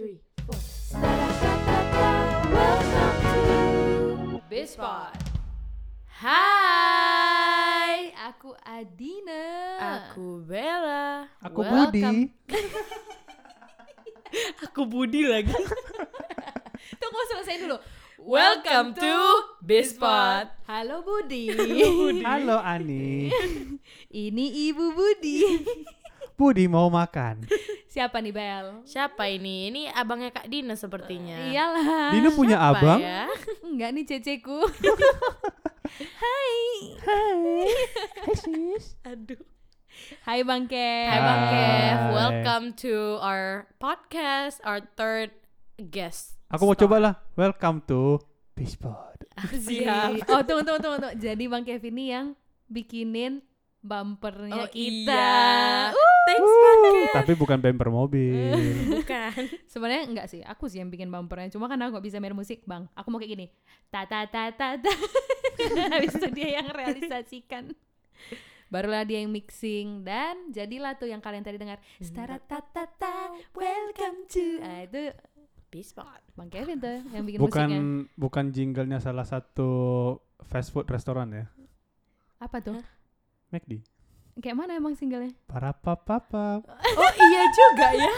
three, four. Welcome to Bispot. Hai, aku Adina. Aku Bella. Aku Welcome. Budi. Aku Budi lagi. Tunggu selesai dulu. Welcome to Bispot. Halo Budi. Halo Ani. Ini Ibu Budi. Budi mau makan. Siapa nih Bel? Siapa ini? Ini abangnya Kak Dina sepertinya. Iyalah. Dino punya Siapa abang. ya? Enggak nih ceceku. Hai. Hai sis. Aduh. Hai Bang Kev. Hai Bang Kev. Hai. Welcome to our podcast, our third guest. Aku mau coba lah. Welcome to Bispot. Siap. Oh tunggu tunggu tunggu tunggu. Jadi Bang Kev ini yang bikinin bumpernya Oh, kita. iya. Uh, Thanks Bang Kev. Tapi bukan bumper mobil. Bukan. Sebenarnya enggak sih, aku sih yang bikin bumpernya. Cuma kan aku gak bisa main musik, Bang. Aku mau kayak gini. Ta ta ta ta ta. Habis itu dia yang realisasikan. Barulah dia yang mixing dan jadilah tuh yang kalian tadi dengar. Stara ta ta ta. Welcome to. Ah itu Bispot. Bang Kevin tuh yang bikin Bukan musiknya. bukan jinglenya salah satu fast food restoran ya. Apa tuh? McD. Kayak mana emang singlenya? Para papa Oh iya juga ya.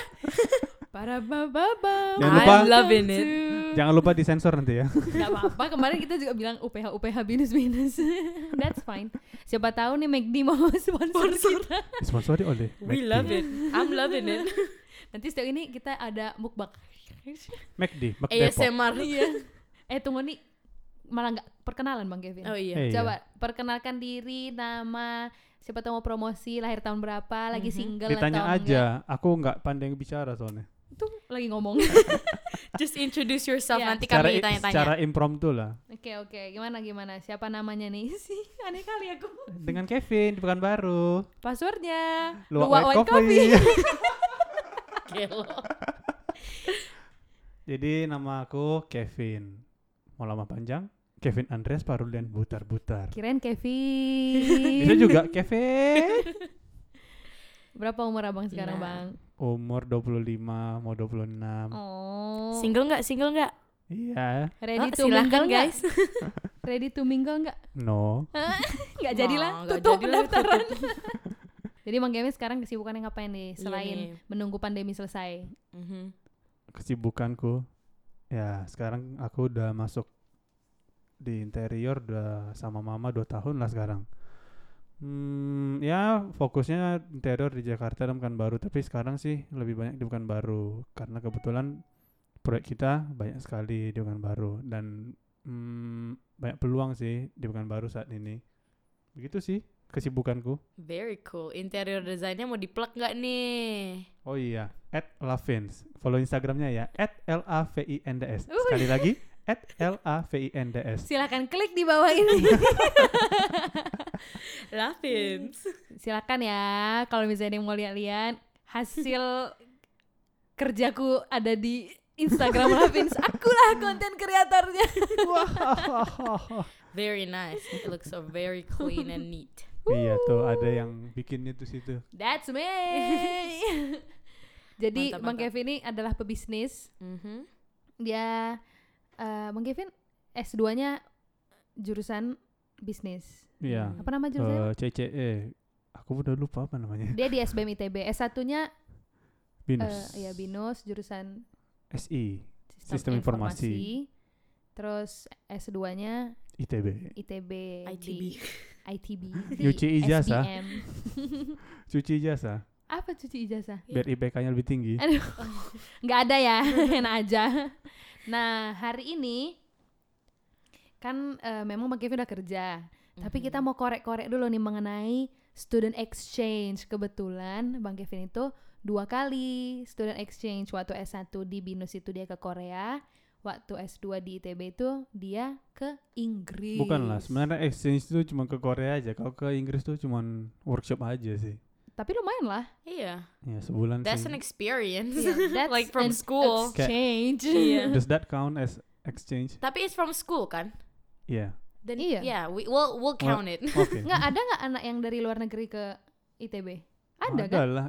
Para baba Jangan lupa- I'm loving it. Jangan lupa disensor nanti ya. Gak apa-apa, kemarin kita juga bilang UPH UPH minus minus. That's fine. Siapa tahu nih McD mau sponsor kita. Disponsori oleh We McD. love it. I'm loving it. Nanti setiap ini kita ada mukbang. McD, Depok. ASMR. Iya. Eh tunggu nih malah nggak perkenalan Bang Kevin. Oh iya. Eh, iya. Coba perkenalkan diri, nama, siapa tahu mau promosi, lahir tahun berapa, lagi Mhm. single Ditanya atau aja. Aku nggak pandai bicara soalnya. enggak. Itu lagi ngomong. Just introduce yourself Iya. nanti Secara, kami tanya-tanya. secara impromptu lah. Oke oke, gimana gimana? Siapa namanya nih? sih aneh kali aku. Dengan Kevin di Pekanbaru. Passwordnya Luwak Luwak White Coffee. Gelo. Jadi nama aku Kevin. Mau lama panjang? Kevin Andreas Parulian Butar Butar. Kirain Kevin. Bisa juga Kevin. Berapa umur abang sekarang Nah. bang? Umur 25, mau 26. Oh. Single nggak? Single nggak? Iya. Ready Oh, to mingle guys. Ready to mingle nggak? No. Nggak jadilah. Oh, Tutup jadilah, pendaftaran. Jadi Bang Kevin sekarang kesibukannya ngapain nih Iya selain nih. menunggu pandemi selesai? Mhm. Kesibukanku. Ya, sekarang aku udah masuk di interior udah sama mama 2 tahun lah sekarang. Hmm, ya fokusnya interior di Jakarta dan Pekanbaru, tapi sekarang sih lebih banyak di Pekanbaru karena kebetulan proyek kita banyak sekali di Pekanbaru dan hmm, banyak peluang sih di Pekanbaru saat ini. Begitu sih kesibukanku. Very cool. Interior desainnya mau di-plug nggak nih? Oh iya, at Lavins. Follow Instagramnya ya, at L A V I N D S. Sekali lagi, at L A V I N D S. Silakan klik di bawah ini. Lavins. Silakan ya kalau misalnya yang mau lihat-lihat hasil kerjaku ada di Instagram Lavins. Akulah konten kreatornya. Very nice. It looks so very clean and neat. iya tuh, ada yang bikinnya tuh situ. That's me. Jadi Mantap, Bang mantap. Kevin ini adalah pebisnis. Mhm. Dia eh, Bang Kevin S2-nya jurusan bisnis. Iya. Apa nama jurusannya? Eh, CCE. Aku udah lupa apa namanya. Dia di SBM ITB. S1-nya Binus. eh, ya BINUS jurusan SI. Sistem, Sistem Informasi. Informasi. Terus S2-nya ITB. ITB ITB. ITB. Nyuci ijazah. Cuci ijazah. Apa cuci ijazah? Biar IPK-nya lebih tinggi. Aduh, nggak ada ya, enak aja. Nah hari ini kan eh, memang Bang Kevin udah kerja, tapi Mhm. kita mau korek-korek dulu nih mengenai student exchange. Kebetulan Bang Kevin itu dua kali student exchange. Waktu S1 di BINUS itu dia ke Korea, waktu S2 di ITB itu dia ke Inggris. Bukan lah, sebenarnya exchange itu cuma ke Korea aja. Kalau ke Inggris tuh cuma workshop aja sih. Tapi lumayan lah. Iya. Ya sebulan That's sih. an experience. Iya, that's like from an school. Exchange. Iya. Does that count as exchange? Tapi it's from school kan? Iya. Then Iya. yeah, we we'll we'll count it. Oke. Nggak ada nggak anak yang dari luar negeri ke ITB? Ada Ada kan? lah.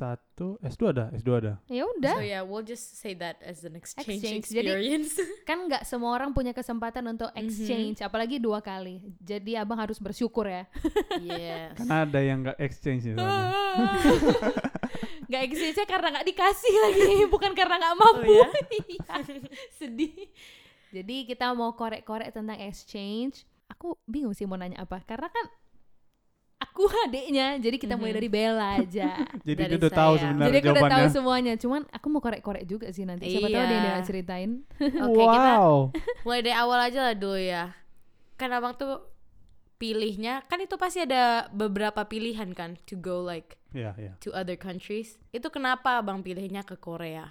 S1, S2 ada, S2 ada. Ya udah, So yeah, we'll just say that as an exchange, Exchange. Jadi- experience. kan nggak semua orang punya kesempatan untuk Mhm. exchange, apalagi dua kali. Jadi abang harus bersyukur ya. yes. Karena ada yang nggak exchange itu. Nggak exchange karena nggak dikasih lagi, bukan karena nggak mampu. Oh, ya? Iya, Sedih. Jadi kita mau korek-korek tentang exchange. Aku bingung sih mau nanya apa, karena kan aku adiknya, jadi kita mulai Mhm. dari Bella aja. Jadi Dari dia udah tahu sebenarnya jadi aku udah tahu semuanya, cuman aku mau korek-korek juga sih nanti. Siapa tahu dia yang Iya. nggak ceritain. Oke, kita wow. mulai dari awal aja lah dulu ya. Kan abang tuh pilihnya kan itu pasti ada beberapa pilihan kan to go like Iya, iya. to other countries. Itu kenapa abang pilihnya ke Korea?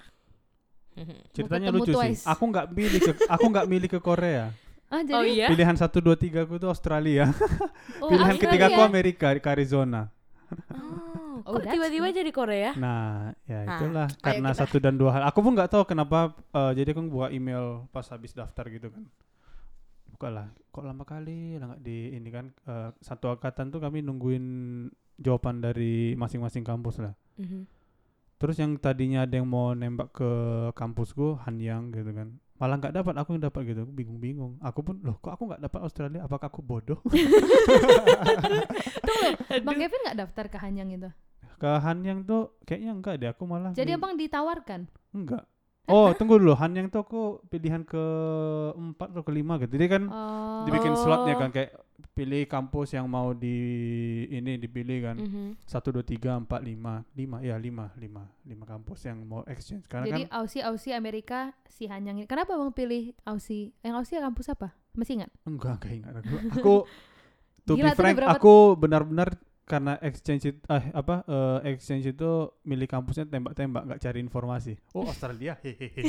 Ceritanya lucu Twice. sih. Aku nggak milih ke aku nggak milih ke Korea. Ah, Oh jadi iya? Pilihan 1 2 3 aku itu Australia. oh, Pilihan Australia. ketiga aku Amerika, ke Arizona. Oh, Oh, kok tiba-tiba jadi Korea? Nah, ya Ah, itulah ayo karena kita- satu dan dua hal. Aku pun nggak tahu kenapa. eh, jadi aku buat email pas habis daftar gitu kan. Bukalah, kok lama kali lah nggak di ini kan eh, satu angkatan tuh kami nungguin jawaban dari masing-masing kampus lah. Mhm. Terus yang tadinya ada yang mau nembak ke kampusku Hanyang gitu kan. Malah nggak dapat, aku yang dapat gitu. Aku Bingung-bingung. Aku pun loh, kok aku nggak dapat Australia? Apakah aku bodoh? Bang Kevin nggak daftar ke Hanyang itu. ke Hanyang tuh kayaknya enggak deh. Aku malah Jadi abang ditawarkan. enggak. Oh, tunggu dulu. Hanyang tuh aku pilihan ke empat atau kelima gitu. Jadi kan Oh. dibikin slotnya kan kayak pilih kampus yang mau di ini dipilih kan. Mhm. Satu dua tiga empat lima lima ya lima lima lima kampus yang mau exchange. Karena Jadi kan Aussie Aussie Amerika si Hanyang ini. Kenapa abang pilih Aussie? Yang Aussie kampus apa? Masih ingat? enggak enggak ingat aku. Aku to Gila, be frank, aku benar-benar karena exchange itu, eh apa eh, exchange itu milih kampusnya tembak-tembak nggak cari informasi. Oh Australia, hehehe.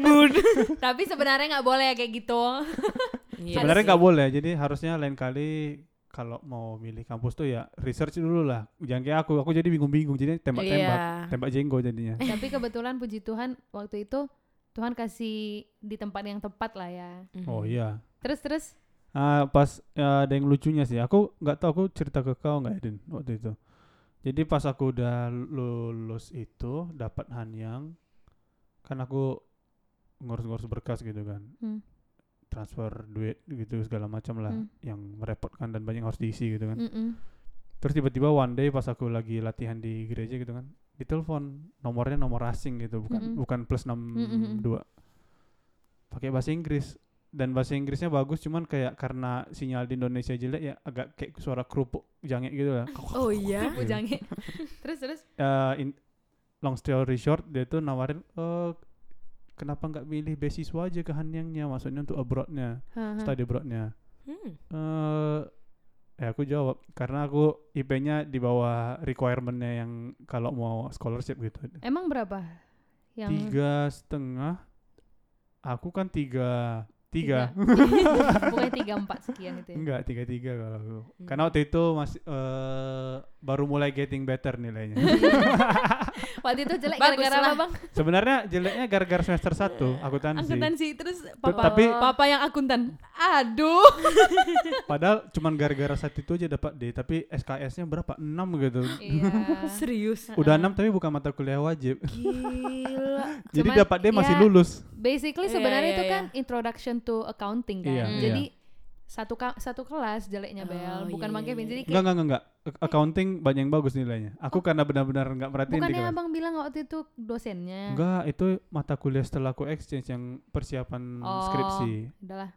Tapi sebenarnya nggak boleh ya kayak gitu. Iya Sebenarnya nggak boleh. Jadi harusnya lain kali kalau mau milih kampus tuh ya research dulu lah. Jangan kayak aku. Aku jadi bingung-bingung. Jadi tembak-tembak, Iya. tembak jenggo jadinya. Tapi kebetulan puji Tuhan waktu itu Tuhan kasih di tempat yang tepat lah ya. Mhm. Oh iya. Terus terus Ah, pas ya, ada yang lucunya sih. Aku nggak tahu aku cerita ke kau nggak Edin waktu itu. Jadi pas aku udah lulus itu dapat Hanyang, kan aku ngurus-ngurus berkas gitu kan, Hmm. Transfer duit gitu segala macam lah, Hmm. yang merepotkan dan banyak harus diisi gitu kan. Mm-mm. Terus tiba-tiba one day pas aku lagi latihan di gereja gitu kan, ditelepon nomornya nomor asing gitu, bukan Mm-mm. bukan plus 62. Pakai bahasa Inggris dan bahasa Inggrisnya bagus cuman kayak karena sinyal di Indonesia jelek ya agak kayak suara kerupuk jange gitu lah. Oh iya. Jange. terus terus Eh, in- long story short dia tuh nawarin eh kenapa nggak pilih beasiswa aja ke Hanyangnya maksudnya untuk abroadnya, Haha. study abroadnya. Hmm. eh ya aku jawab karena aku IP-nya di bawah requirementnya yang kalau mau scholarship gitu Emang berapa? Yang tiga setengah aku kan tiga tiga, Pokoknya tiga empat sekian itu ya. enggak tiga tiga kalau aku Hmm. karena waktu itu masih eh baru mulai getting better nilainya Waktu itu jelek gara-gara lah. apa bang? sebenarnya jeleknya gara-gara semester satu akuntansi Akuntansi terus papa tapi papa yang akuntan. Aduh. padahal cuman gara-gara satu itu aja dapat D tapi SKS-nya berapa enam gitu Iya. Serius. udah enam tapi bukan mata kuliah wajib Gila. jadi Cuman, dapat D masih ya, lulus Basically Iya, sebenarnya iya, itu iya. kan introduction to accounting kan. Iya, iya. Jadi satu ka- satu kelas jeleknya Bel, Oh, bukan iya, Bang iya, Kevin. iya. Jadi Enggak, kayak enggak, enggak, Accounting banyak yang bagus nilainya. Aku karena benar-benar enggak merhatiin di bukannya kelas. Abang bilang waktu itu dosennya. Enggak, itu mata kuliah setelah aku exchange yang persiapan Oh. skripsi. Udahlah.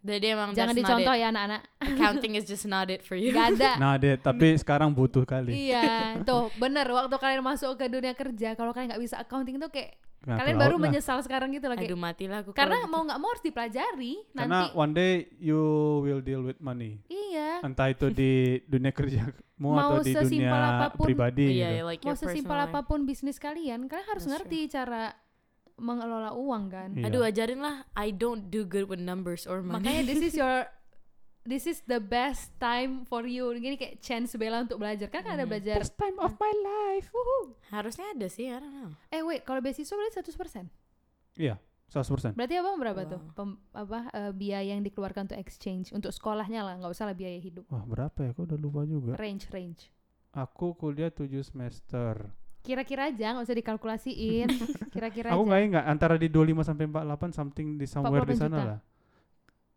Jadi emang Jangan not dicontoh it. ya anak-anak. Accounting is just not it for you. Gak ada. Nah, deh, tapi sekarang butuh kali. Iya, tuh bener waktu kalian masuk ke dunia kerja, kalau kalian nggak bisa accounting tuh kayak Nah, kalian baru lah. menyesal sekarang gitu loh kayak Aduh matilah aku. karena gitu. mau nggak mau harus dipelajari Karena nanti. one day you will deal with money. Iya. Entah itu di dunia kerjamu Mau atau di sesimpel dunia apa pun. pribadi. Iya, gitu. yeah, like Mau sesimpel apa pun bisnis kalian, kalian harus That's ngerti cara mengelola uang kan. Iya. Aduh ajarin lah. I don't do good with numbers or money. Makanya this is your this is the best time for you. Gini kayak chance Bella untuk belajar. Kan kan ada Hmm. belajar. Best time of my life. Woohoo. Harusnya ada sih, I don't know. Eh wait, kalau beasiswa berarti 100%. Iya, 100%. Berarti abang berapa tuh? Wow. Pem- apa eh, biaya yang dikeluarkan untuk exchange untuk sekolahnya lah, nggak usah lah biaya hidup. Wah, berapa ya? Aku udah lupa juga. Range range. Aku kuliah 7 semester. Kira-kira aja nggak usah dikalkulasiin. Kira-kira Aku nggak ingat antara di 25 sampai 48 something di somewhere di 48 sana juta. lah.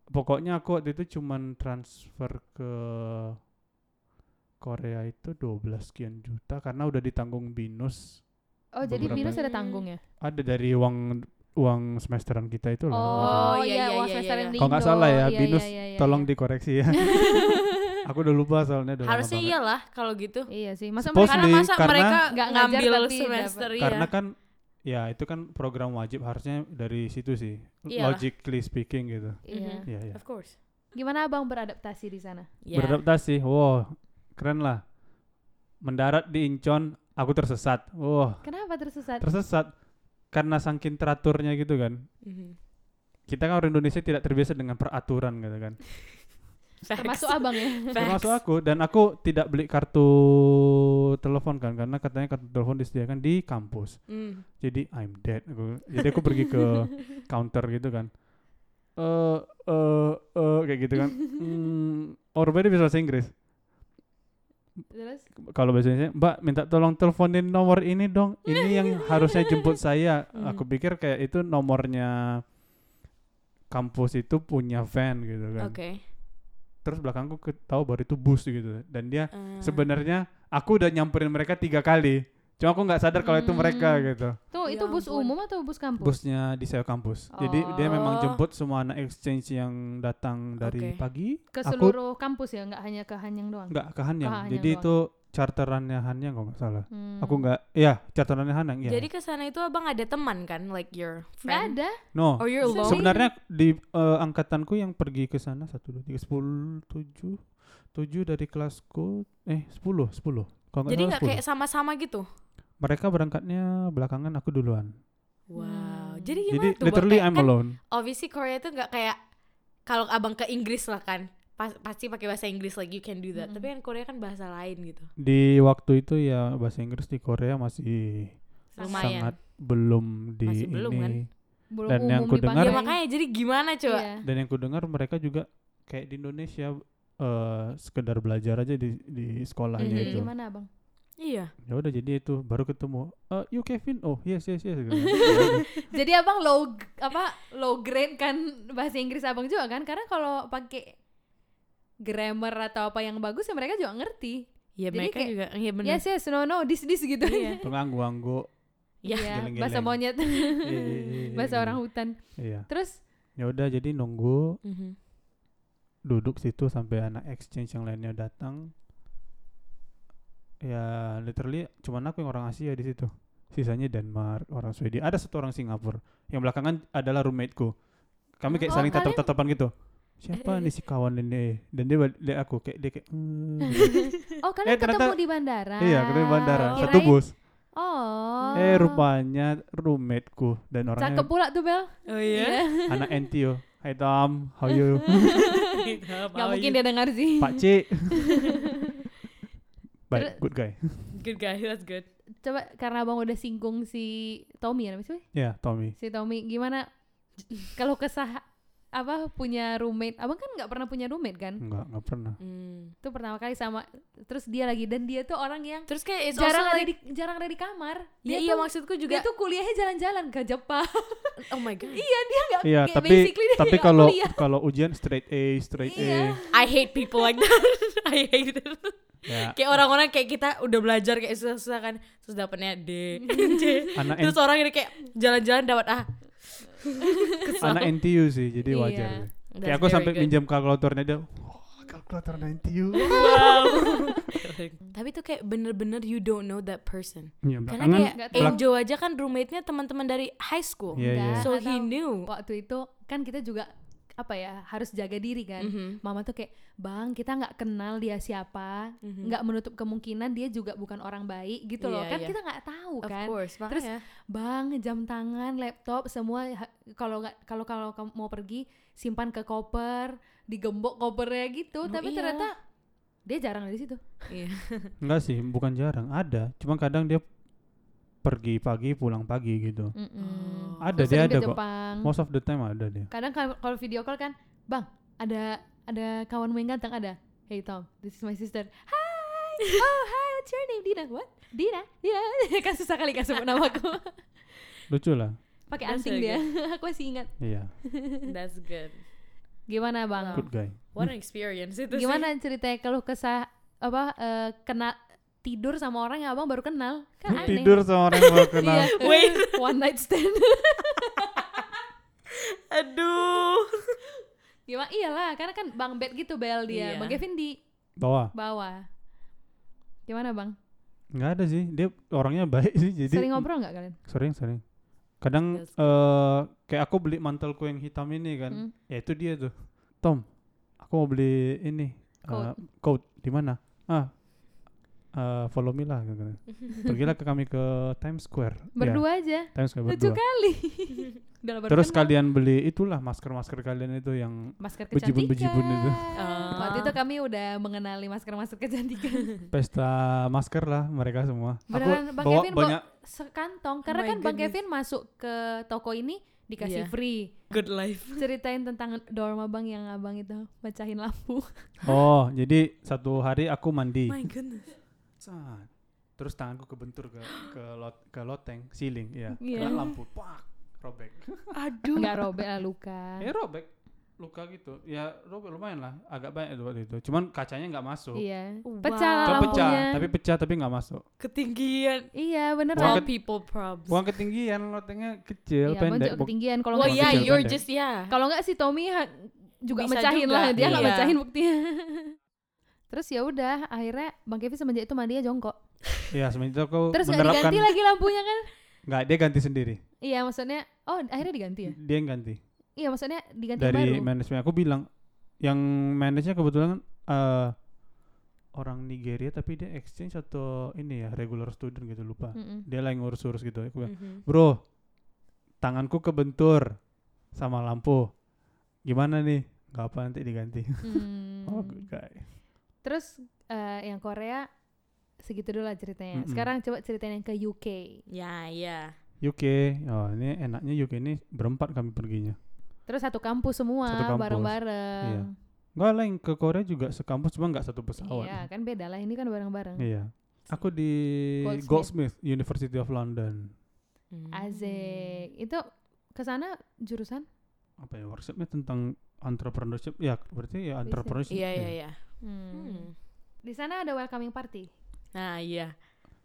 Pokoknya aku waktu itu cuman transfer ke Korea itu 12 sekian juta karena udah ditanggung binus. Oh, jadi binus ada tanggung ya? Ada dari uang uang semesteran kita itu lah. Oh, iya, iya, iya, uang iya, semester iya. di Kalau nggak salah ya, Iya, binus iya, iya, Tolong iya. dikoreksi ya. aku udah lupa soalnya udah lama Harusnya iyalah kalau gitu. Iya sih. Masa Supposedly, mereka Karena masa karena- mereka Nggak ngajar ngambil tapi semester iya. Karena kan ya itu kan program wajib harusnya dari situ sih. Iyalah. Logically speaking gitu. Iya. Mhm. Iya, iya. Of course. Gimana Abang beradaptasi di sana? Ya. Beradaptasi. Wow, keren lah. Mendarat di Incheon, aku tersesat. Wow, Kenapa tersesat? tersesat karena saking teraturnya gitu kan. Mhm. Kita kan orang Indonesia tidak terbiasa dengan peraturan gitu kan. Termasuk Abang ya? Termasuk aku dan aku tidak beli kartu telepon kan karena katanya kartu telepon disediakan di kampus. Mm. Jadi I'm dead. Aku, jadi aku pergi ke counter gitu kan. Eh eh eh kayak gitu kan. Orang beda bisa bahasa Inggris. Terus? Kalau bahasa Indonesia, Mbak minta tolong teleponin nomor ini dong. Ini yang harusnya jemput saya. Hmm. Aku pikir kayak itu nomornya kampus itu punya van gitu kan. Oke. Terus belakangku tahu baru itu bus gitu. Dan dia Eh, sebenarnya aku udah nyamperin mereka tiga kali. Cuma aku nggak sadar kalau itu mereka Hmm. gitu. Tuh, Ya itu bus ampun. umum atau bus kampus? Busnya di saya kampus. Jadi dia memang Oh. jemput semua anak exchange yang datang dari Oke. pagi. Ke Aku seluruh kampus ya, nggak hanya ke Hanyang doang. nggak ke Hanyang. Ke Hanyang Jadi doang. itu charterannya Hanyang kalau nggak salah. Hmm. Aku nggak, ya charterannya Hanyang. Ya. Jadi ke sana itu abang ada teman kan, like your Nggak friend. ada. no. Or you're Se- alone. Sebenarnya di eh, angkatanku yang pergi ke sana satu dua tiga sepuluh tujuh tujuh dari kelasku eh sepuluh sepuluh. Kalau Jadi nggak kayak 10. sama-sama gitu. Mereka berangkatnya belakangan aku duluan. Wow. Hmm. Jadi gimana Jadi tuh? Literally Kayak- I'm kan alone. obviously Korea itu nggak kayak kalau abang ke Inggris lah kan. Pas, pasti pakai bahasa Inggris like you can do that. Mm-mm. Tapi kan Korea kan bahasa lain gitu. Di waktu itu ya bahasa Inggris di Korea masih Lumayan. sangat belum di Masih belum, ini. kan? Belum Dan yang umum ku dengar- Ya makanya jadi gimana coba? Iya. Dan yang ku dengar mereka juga kayak di Indonesia eh sekedar belajar aja di di sekolahnya Mhm. Jadi itu. gimana Abang? Iya. Ya udah jadi itu baru ketemu. Eh you Kevin? Oh yes yes yes. gitu. Jadi Abang low apa low grade kan bahasa Inggris Abang juga kan? Karena kalau pakai grammar atau apa yang bagus ya mereka juga ngerti. Ya Jadi mereka kayak, juga iya benar. Yes yes no no this this gitu. Iya. Penganggu-anggu. Ya. Iya, bahasa monyet, Iya, iya, iya, iya, bahasa iya. orang hutan. Iya. Terus Ya udah jadi nunggu Mhm. Duduk situ sampai anak exchange yang lainnya datang. Ya literally cuman aku yang orang Asia di situ. Sisanya Denmark, orang Swedia. Ada satu orang Singapura. Yang belakangan adalah roommateku. Kami kayak Oh, saling kalian- tatap-tatapan gitu. Siapa nih si kawan ini? Dan dia lihat aku kayak dia kayak "Hmm." oh kalian Eh, ternyata- ketemu di bandara. Iya, ketemu di bandara. Oh. Satu bus. Oh. Eh rupanya roommateku dan orangnya Cakep pula tuh Bel. Oh iya. anak NTO. Hai Tom, how you? Gak mungkin dia dengar sih. Pak C. Baik, Terus- good guy. Good guy, that's good. Coba karena abang udah singgung si Tommy ya namanya siapa? Ya, Tommy. Si Tommy gimana kalau kesah apa punya roommate? Abang kan nggak pernah punya roommate kan? Enggak, enggak pernah. Hmm. Itu pertama kali sama terus dia lagi dan dia tuh orang yang Terus kayak jarang ada like, di jarang ada di kamar. ya Dia iya tuh, maksudku dia juga tuh kuliahnya jalan-jalan ke Jepang. oh my god. iya dia nggak Iya, kayak tapi basically dia tapi nggak kalau kalau ujian straight A, straight Iya. A. I hate people like that. I hate it. Ya, kayak orang-orang kayak kita udah belajar kayak susah-susah kan terus dapetnya D, C. anak terus orang ini kayak jalan-jalan dapat A. anak NTU sih, jadi Iya. wajar. That's Kayak aku sampai good. minjam kalkulatornya dia. "Wah, kalkulator NTU. Wow. Tapi tuh kayak bener-bener you don't know that person. Iya, Karena kayak. Angel aja kan roommate-nya teman-teman dari high school. Iya. Nggak, So he knew. Waktu itu kan kita juga apa ya harus jaga diri kan. Mhm. Mama tuh kayak bang kita nggak kenal dia siapa, Mhm. nggak menutup kemungkinan dia juga bukan orang baik gitu loh Iya, kan iya. kita nggak tahu Of kan. course, Terus makanya. Bang jam tangan, laptop semua kalau nggak kalau kalau kamu mau pergi simpan ke koper, digembok kopernya gitu. Oh, Tapi iya. ternyata dia jarang di situ. Iya. Enggak sih, bukan jarang, ada. Cuma kadang dia pergi pagi, pulang pagi gitu. Mm-mm. Ada, Terus dia ada kok. Jepang. Most of the time ada dia. Kadang kalau video call kan, bang ada ada kawanmu yang ganteng ada. Hey Tom, this is my sister. Hi, oh hi, what's your name? Dina. What? Dina Dina kan susah kali kan sebut namaku Lucu lah. pakai anting dia aku masih ingat Iya, That's good. gimana bang good guy. What an experience itu sih. gimana ceritanya kalau kesah apa eh, kena tidur sama orang yang abang baru kenal kan aneh Tidur sama orang yang baru kenal. Iya. Wait. one night stand Aduh. gimana iyalah karena kan bang bed gitu bel dia Iya. bang Kevin di Bawah. bawah gimana bang Nggak ada sih. Dia orangnya baik sih. Jadi sering ngobrol nggak kalian Sering, sering. Kadang That's eh kayak aku beli mantelku yang hitam ini kan. Hmm. Ya itu dia tuh. Tom, aku mau beli ini. Coat. eh, coat di mana? Ah. Eh, follow me lah gitu. Pergilah ke kami ke Times Square. Ya, berdua aja Times Square lucu berdua. kali lah, baru Terus kenal. kalian beli itulah masker-masker kalian itu yang masker bejibun-bejibun itu. kecantikan waktu itu kami udah mengenali masker-masker kecantikan pesta masker lah mereka semua. Beneran, Bang bawa Kevin bawa- banyak sekantong karena my kan bang goodness. Kevin masuk ke toko ini dikasih Iya. free Good life. ceritain tentang dorm abang yang abang itu mecahin lampu Oh, jadi satu hari aku mandi. My goodness. Sat. Terus tanganku kebentur ke ke lot, ke loteng ceiling ya. Iya. Kena lampu, pak, robek. Aduh. nggak robek lah luka ya robek. Luka gitu. Ya robek lumayan lah, agak banyak itu waktu itu. Cuman kacanya nggak masuk. iya Wow. pecah lah Tapi pecah, lampunya tapi pecah tapi nggak masuk. Ketinggian. iya Tall ket- people probs. Bukan ketinggian, lotengnya kecil, iya pendek. ketinggian kalau Oh nggak yeah, kecil you're pendek. just yeah. kalau nggak si Tommy juga Bisa mecahin juga, lah dia nggak iya. mecahin buktinya terus ya udah akhirnya bang Kevin semenjak itu mandinya jongkok Iya, semenjak itu aku terus nggak diganti lagi lampunya kan Nggak, dia ganti sendiri. iya maksudnya oh akhirnya diganti ya Dia yang ganti. iya maksudnya diganti dari baru manajemen aku bilang yang manajenya kebetulan eh, orang Nigeria tapi dia exchange atau ini ya regular student gitu lupa Mm-mm. dia lagi ngurus-urus gitu aku bilang Mhm. bro tanganku kebentur sama lampu gimana nih nggak apa nanti diganti Hmm. oh good guy Terus eh, yang Korea segitu dulu lah ceritanya. Mm-mm. Sekarang coba ceritain yang ke UK. Ya, ya. UK oh ini enaknya UK ini berempat kami perginya Terus satu kampus semua Satu kampus. bareng-bareng. Iya. nggak lah yang ke Korea juga sekampus cuma nggak satu pesawat Iya, kan beda lah. Ini kan bareng-bareng. Iya. aku di Goldsmith. Goldsmith University of London Hmm. Azek. Itu ke sana jurusan? apa ya workshopnya tentang entrepreneurship ya berarti ya entrepreneurship Iya, ya. iya, iya. Hmm. Hmm. Di sana ada welcoming party. Nah, iya.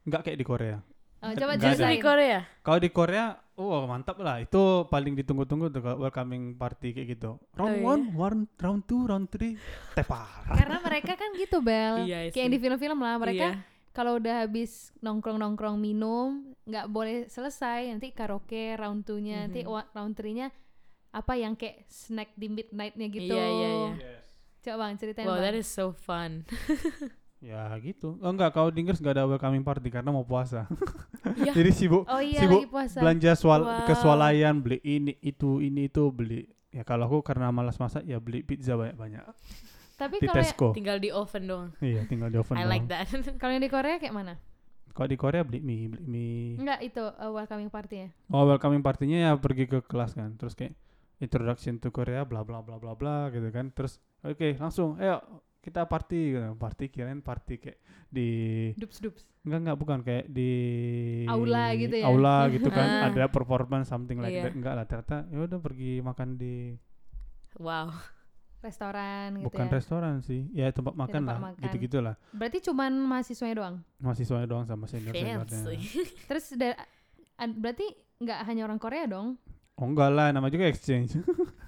nggak kayak di Korea Oh, coba. Justru di Korea. kalau di Korea oh mantap lah itu paling ditunggu-tunggu tuh welcoming party kayak gitu round Oh, iya? one, one round two round three tepar Karena mereka kan gitu, Bel. Iya Kayak yang di film-film lah. Mereka Iya. kalau udah habis nongkrong-nongkrong minum, nggak boleh selesai. Nanti karaoke round 2-nya, nanti Mhm. round 3-nya apa yang kayak snack di midnight-nya gitu. Iya, iya, iya. Coba Bang ceritain Wow, Bang. that is so fun. ya gitu oh enggak kalau di Inggris nggak ada welcoming party karena mau puasa Iya. jadi sibuk Oh iya sibuk lagi puasa. belanja swal Wow. keswalayan beli ini itu ini itu beli ya kalau aku karena malas masak ya beli pizza banyak-banyak Tapi di kalau ya- Tesco Tinggal di oven doang. iya tinggal di oven I like doang. that. kalau yang di Korea kayak mana? kalau di Korea beli mie beli mie Enggak itu uh, welcoming party-nya. Oh welcoming partinya ya pergi ke kelas kan terus kayak introduction to Korea bla bla bla bla bla gitu kan terus oke langsung ayo kita party gitu. party kirain party kayak di Dups dups. enggak enggak bukan kayak di Aula gitu ya? aula gitu kan Ah. ada performance something like Iya. that enggak lah ternyata ya udah pergi makan di Wow. Restoran gitu bukan ya. restoran sih ya tempat makan tempat lah makan. gitu gitulah Berarti cuman mahasiswanya doang. mahasiswanya doang sama senior seniornya Fancy. Terus da- berarti nggak hanya orang Korea dong? oh enggak lah nama juga exchange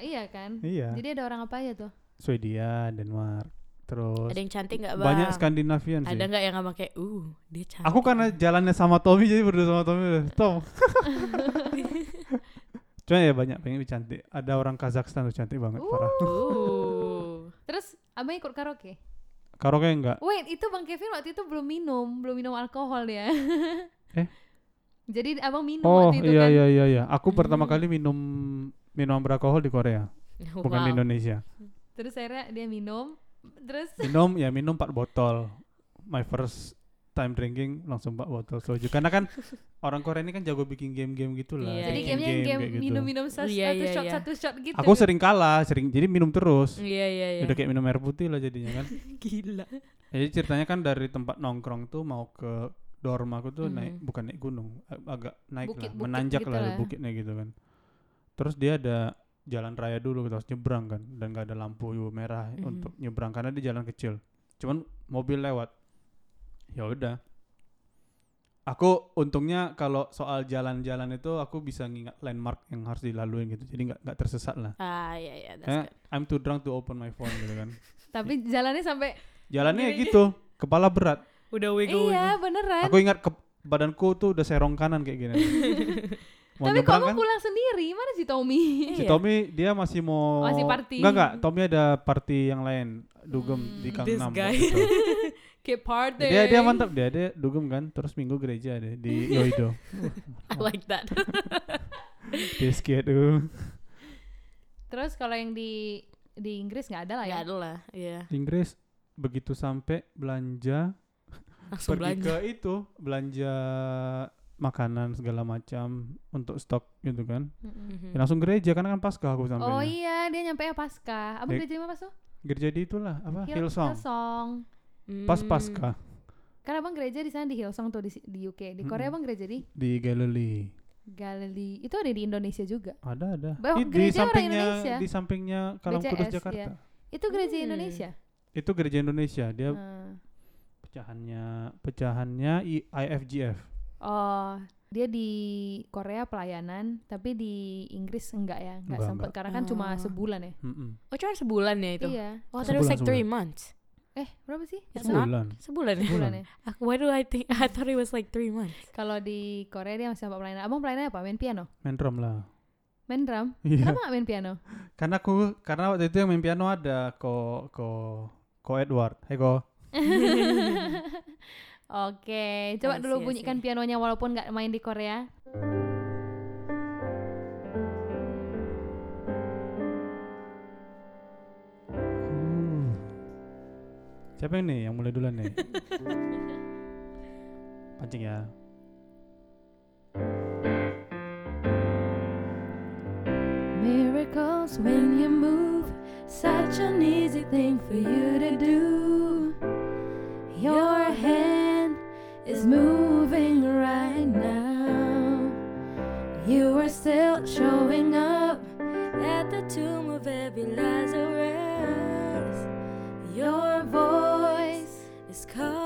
iya kan? iya Jadi ada orang apa aja tuh? Swedia Denmark terus Ada yang cantik nggak, Bang? banyak Skandinavian sih Ada nggak yang sama kayak, uh, dia cantik. Aku karena jalannya sama Tommy jadi berdua sama Tommy udah, Tom. Cuma ya banyak pengen cantik. Ada orang Kazakhstan tuh cantik banget parah. Uh. Terus abang ikut karaoke? Karaoke enggak? Wait, itu Bang Kevin waktu itu belum minum, belum minum alkohol dia. Eh? Jadi abang minum Oh waktu itu iya kan? iya iya iya. Aku pertama Hmm. kali minum minuman beralkohol di Korea, bukan di Wow. Indonesia. Terus akhirnya dia minum, terus Minum ya minum 4 botol. My first time drinking langsung 4 botol soju. Karena kan orang Korea ini kan jago bikin game-game gitu lah. Iya, jadi gamenya yang game kayak gitu. minum-minum satu Iya, iya, shot iya. satu shot gitu. Aku sering kalah, sering jadi minum terus. Iya, iya, iya. Udah kayak minum air putih lah jadinya kan. Gila. Jadi ceritanya kan dari tempat nongkrong tuh mau ke dorm aku tuh naik Mhm. bukan naik gunung, ag- agak naik Bukit- lah, bukit menanjak gitu lah lah. bukitnya gitu kan. Terus dia ada jalan raya dulu kita harus nyebrang kan dan gak ada lampu merah Mhm. untuk nyebrang karena di jalan kecil. Cuman mobil lewat. Ya udah. Aku untungnya kalau soal jalan-jalan itu aku bisa ngingat landmark yang harus dilalui gitu. Jadi nggak nggak tersesat lah. Ah iya iya that's Kayak good. I'm too drunk to open my phone gitu kan. Tapi jalannya sampai Jalannya gitu, kepala berat. Udah wiggle iya beneran. Aku ingat ke badanku tuh udah serong kanan kayak gini. mau Tapi kamu kan? pulang sendiri? Mana si Tommy? Si Iya. Tommy dia masih mau Masih party. Enggak enggak, Tommy ada party yang lain, dugem Hmm, di Kang this Nam. guy. Kayak party. dia dia mantap dia dia dugem kan, terus minggu gereja deh di Yoido. I like that. Biscuit tuh. Terus kalau yang di di Inggris nggak ada lah ya? ada lah, iya. Inggris begitu sampai belanja Langsung pergi belanja. ke itu belanja makanan segala macam untuk stok gitu kan. Mhm. Ya, langsung gereja karena kan pasca aku sampai. Oh iya, dia nyampe ya pasca. Abang Di- gereja di mana pas tuh? Gereja di itulah apa? Hill- Hillsong. Hillsong. Pas Hmm. pasca Karena abang gereja di sana di Hillsong tuh di, di UK. Di Korea Mm-mm. abang gereja di di Galilee. Galilee. Itu ada di Indonesia juga. Ada ada. Bah, di orang sampingnya Indonesia. di sampingnya Kalam BCS, Kudus ya. Jakarta. Itu gereja Hmm. Indonesia. Itu gereja Indonesia. Dia Hmm. pecahannya pecahannya I- IFGF. Oh, dia di Korea pelayanan, tapi di Inggris enggak ya? Enggak Enggak, sempet enggak. karena kan cuma Oh. sebulan ya. Mm-mm. Oh cuma sebulan ya itu? Iya. Oh was Sebulan, like three months. Eh, berapa sih? Satu not. Sebulan. Sebulan ya? ya. Aku why do I think I thought it was like three months. Kalau di Korea dia masih sampai pelayanan. Abang pelayanan apa? Main piano? Main drum lah. Main drum? Iya. Kenapa main piano? Karena aku karena waktu itu yang main piano ada ko ko ko Edward. Hai ko. Oke, coba dulu bunyikan see. pianonya walaupun nggak main di Korea. Uh. Siapa yang nih yang mulai duluan nih? Pancing ya. Miracles when you move, such an easy thing for you to do. Your hand is moving right now. You are still showing up at the tomb of every Lazarus. Your voice is calling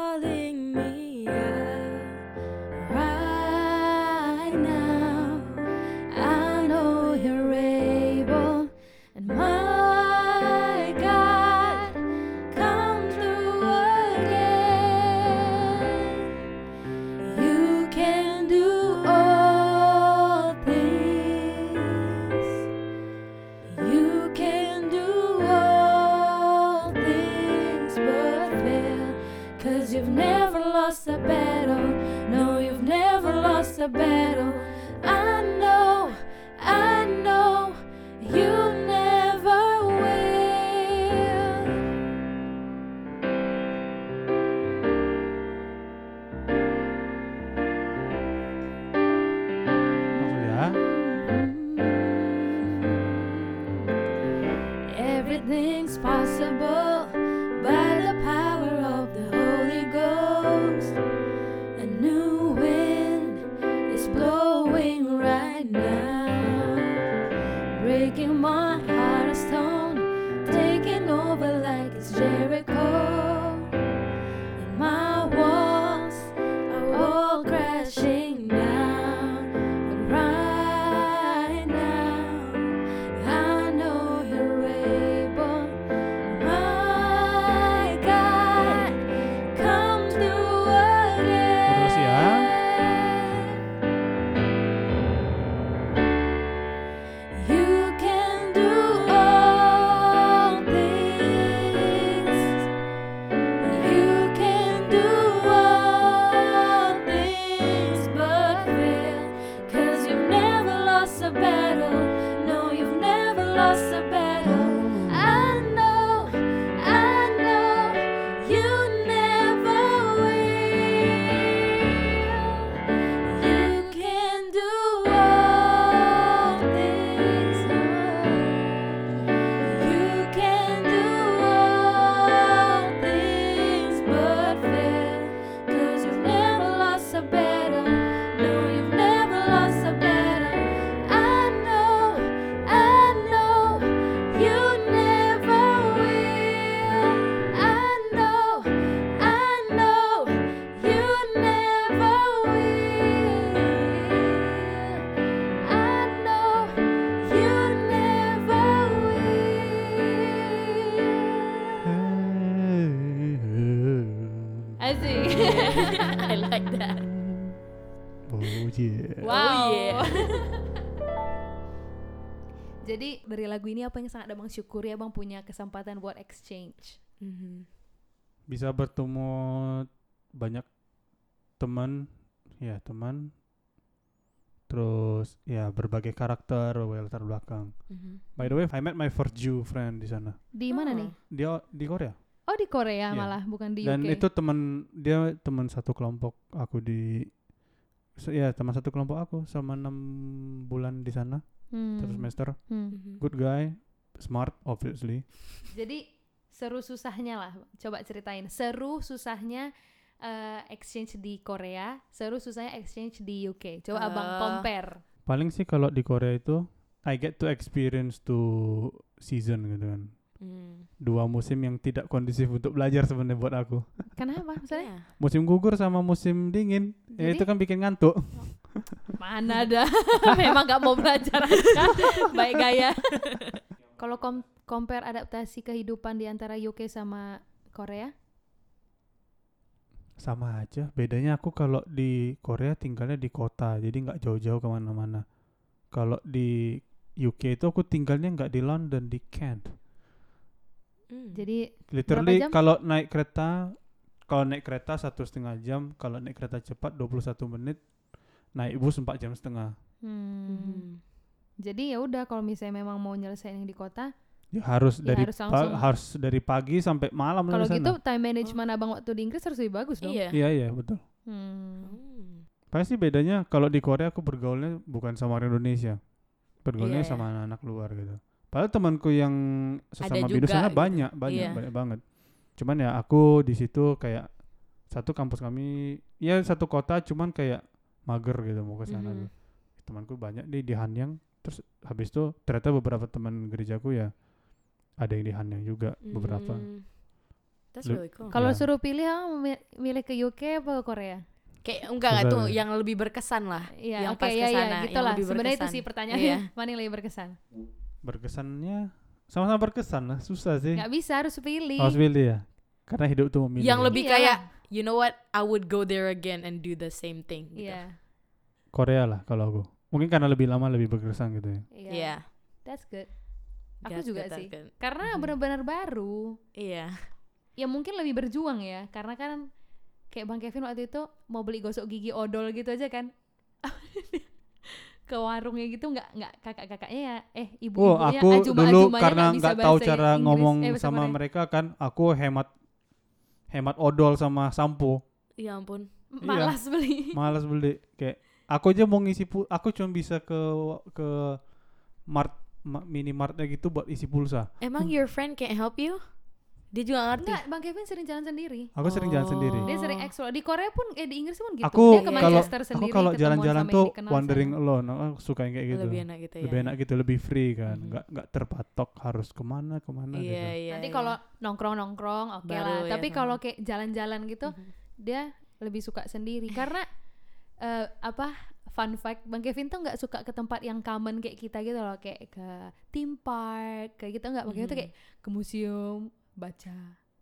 a battle. Ini apa yang sangat abang syukuri abang punya kesempatan buat exchange. Mhm. Bisa bertemu banyak teman, ya teman. Terus ya berbagai karakter, berbagai latar belakang. Mhm. By the way, I met my first Jew friend di sana. Di mana Oh. nih? Dia di Korea. Oh di Korea Iya. malah bukan di Dan UK. itu teman dia teman satu kelompok aku di se- ya teman satu kelompok aku selama enam bulan di sana Hmm. satu semester. Hmm. Mhm. Good guy, smart obviously. Jadi seru susahnya lah. Coba ceritain seru susahnya eh, exchange di Korea, seru susahnya exchange di UK. Coba abang Ah. compare. Paling sih kalau di Korea itu I get to experience two season gitu kan. Hmm. Dua musim yang tidak kondusif untuk belajar sebenarnya buat aku. Kenapa? Misalnya Iya. Musim gugur sama musim dingin, ya itu kan bikin ngantuk. mana ada? Memang gak mau belajar aja. Baik gaya. Kalau kom- compare adaptasi kehidupan di antara UK sama Korea, Sama aja. Bedanya aku kalau di Korea tinggalnya di kota, jadi nggak jauh-jauh ke mana-mana. Kalau di UK itu aku tinggalnya nggak di London, di Kent. Hmm. jadi Literally kalau naik kereta, kalau naik kereta satu setengah jam, kalau naik kereta cepat 21 menit, naik bus 4 jam setengah. hmm, jadi ya udah kalau misalnya memang mau nyelesain yang di kota, Ya harus Ya, dari harus pa- harus dari pagi sampai malam kalau sana. gitu time management abang waktu di Inggris harus lebih bagus dong. Iya. Iya iya betul. Hmm. Pasti bedanya kalau di Korea aku bergaulnya bukan sama orang Indonesia. Bergaulnya Iya. sama anak-anak luar gitu. Padahal temanku yang sesama bidus sana gitu. banyak, banyak, Iya. banyak banget. Cuman ya aku di situ kayak satu kampus kami ya satu kota cuman kayak mager gitu mau ke sana Mhm. tuh. Temanku banyak di di Hanyang terus habis itu ternyata beberapa teman gerejaku ya ada yang di Hanyang juga beberapa. Hmm. That's really cool. Kalau Iya. suruh pilih mi- milih ke UK apa ke Korea? Kayak enggak enggak tuh ya. yang lebih berkesan lah. Iya, Yang oke pas ya ke sana, ya, yang gitu lah. lebih Sebenarnya itu berkesan. sih pertanyaannya. Iya. Mana yang lebih berkesan? Berkesannya sama-sama berkesan lah, susah sih. Nggak bisa harus pilih. Harus pilih ya. Karena hidup tuh memilih. Yang ya. lebih Iyalah. kayak you know what? I would go there again and do the same thing. Gitu. Iya. Korea lah kalau aku. Mungkin karena lebih lama lebih berkesan gitu ya. Iya. Iya. That's good. Aku That's juga good, sih. good. Karena Mhm. benar-benar baru. Iya. Ya mungkin lebih berjuang ya. Karena kan kayak Bang Kevin waktu itu mau beli gosok gigi odol gitu aja kan. ke warungnya gitu nggak nggak kakak-kakaknya ya eh Oh, ibu-ibunya aku ajuma- dulu karena nggak tahu cara Inggris, ngomong eh, sama Korea. mereka kan, aku hemat hemat odol sama sampo. Ya ampun. malas beli Malas beli. Kayak aku aja mau ngisi pul aku cuma bisa ke ke mart ma- minimartnya gitu buat isi pulsa. Emang your friend can't help you? Dia juga ngerti. Enggak, Bang Kevin sering jalan sendiri. Aku sering jalan sendiri. Dia Oh. sering explore. Di Korea pun, eh di Inggris pun gitu. Aku dia ke kalau Manchester aku sendiri. kalau ketemuan jalan-jalan sama tuh wandering sana. alone. Aku suka yang kayak gitu. Lebih enak gitu ya. Lebih enak gitu, lebih free kan. Mhm. Nggak nggak terpatok harus ke mana ke mana Iya, gitu. iya. Nanti iya. kalau nongkrong-nongkrong oke Baru lah. ya Tapi sama. kalau kayak jalan-jalan gitu, Mhm. dia lebih suka sendiri. Karena eh, apa fun fact Bang Kevin tuh nggak suka ke tempat yang common kayak kita gitu loh kayak ke theme park kayak gitu nggak Bang Kevin tuh Mhm. kayak ke museum baca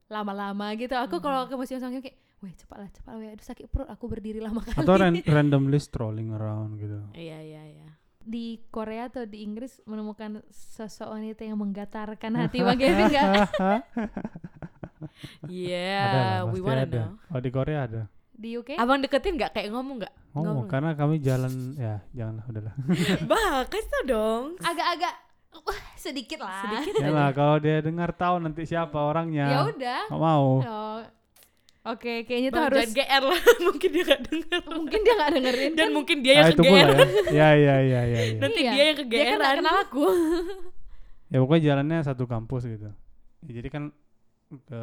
lama-lama gitu aku Mhm. kalau ke museum sama Kevin kayak weh cepatlah cepatlah weh aduh sakit perut aku berdiri lama kali Atau ran randomly strolling around gitu. Iya, iya, iya. di Korea atau di Inggris menemukan sosok wanita yang menggatarkan hati Bang Kevin nggak Yeah, Iya, we pasti wanna ada. know. Oh di Korea ada. di UK Abang deketin nggak kayak ngomong nggak? Oh, Ngomong. karena kami jalan ya janganlah udahlah. bah, kasih tau dong. agak-agak wah sedikit lah Sedikit ya lah kalau dia dengar tahu nanti siapa ya orangnya. udah Nggak mau. Oh. Oke, kayaknya tuh Bang, harus GR lah. mungkin dia gak denger. mungkin dia nggak dengerin Dan kan? mungkin dia yang itu pula kegeeran. ya. Ya ya ya ya. ya. Nanti Iya. dia yang dia kan kegeeran. nggak kenal aku. ya pokoknya jalannya satu kampus gitu. Ya, jadi kan ke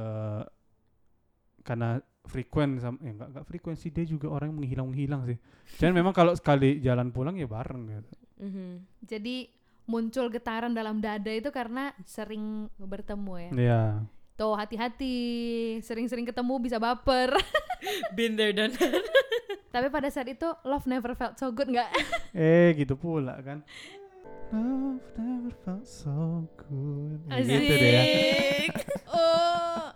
karena frekuen sama ya enggak enggak frekuensi dia juga orang yang menghilang menghilang sih. Dan memang kalau sekali jalan pulang ya bareng gitu. Mhm. Jadi muncul getaran dalam dada itu karena sering bertemu ya. Iya. Tuh hati-hati, sering-sering ketemu bisa baper. Been there done that. Tapi pada saat itu love never felt so good nggak? Eh gitu pula kan. Love never felt so good. Ya, Gitu deh ya. Asik. oh.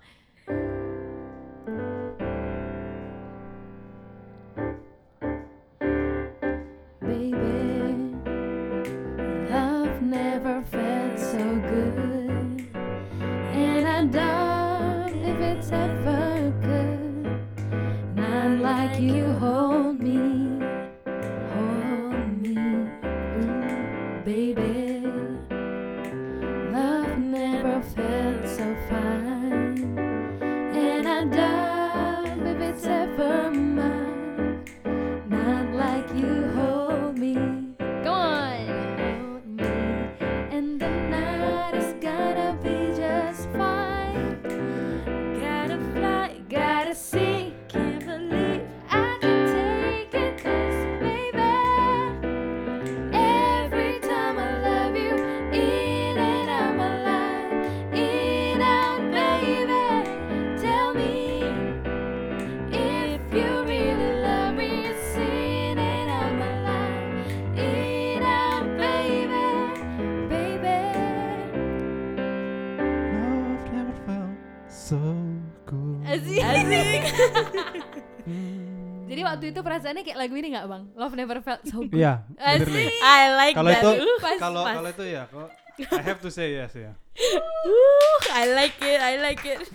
Perasaannya kayak lagu ini nggak bang? Love never felt so good. Iya. Asik. I like Kalau that. itu Uh, kalau kalau itu ya, kok I have to say yes ya. uh, I like it, I like it.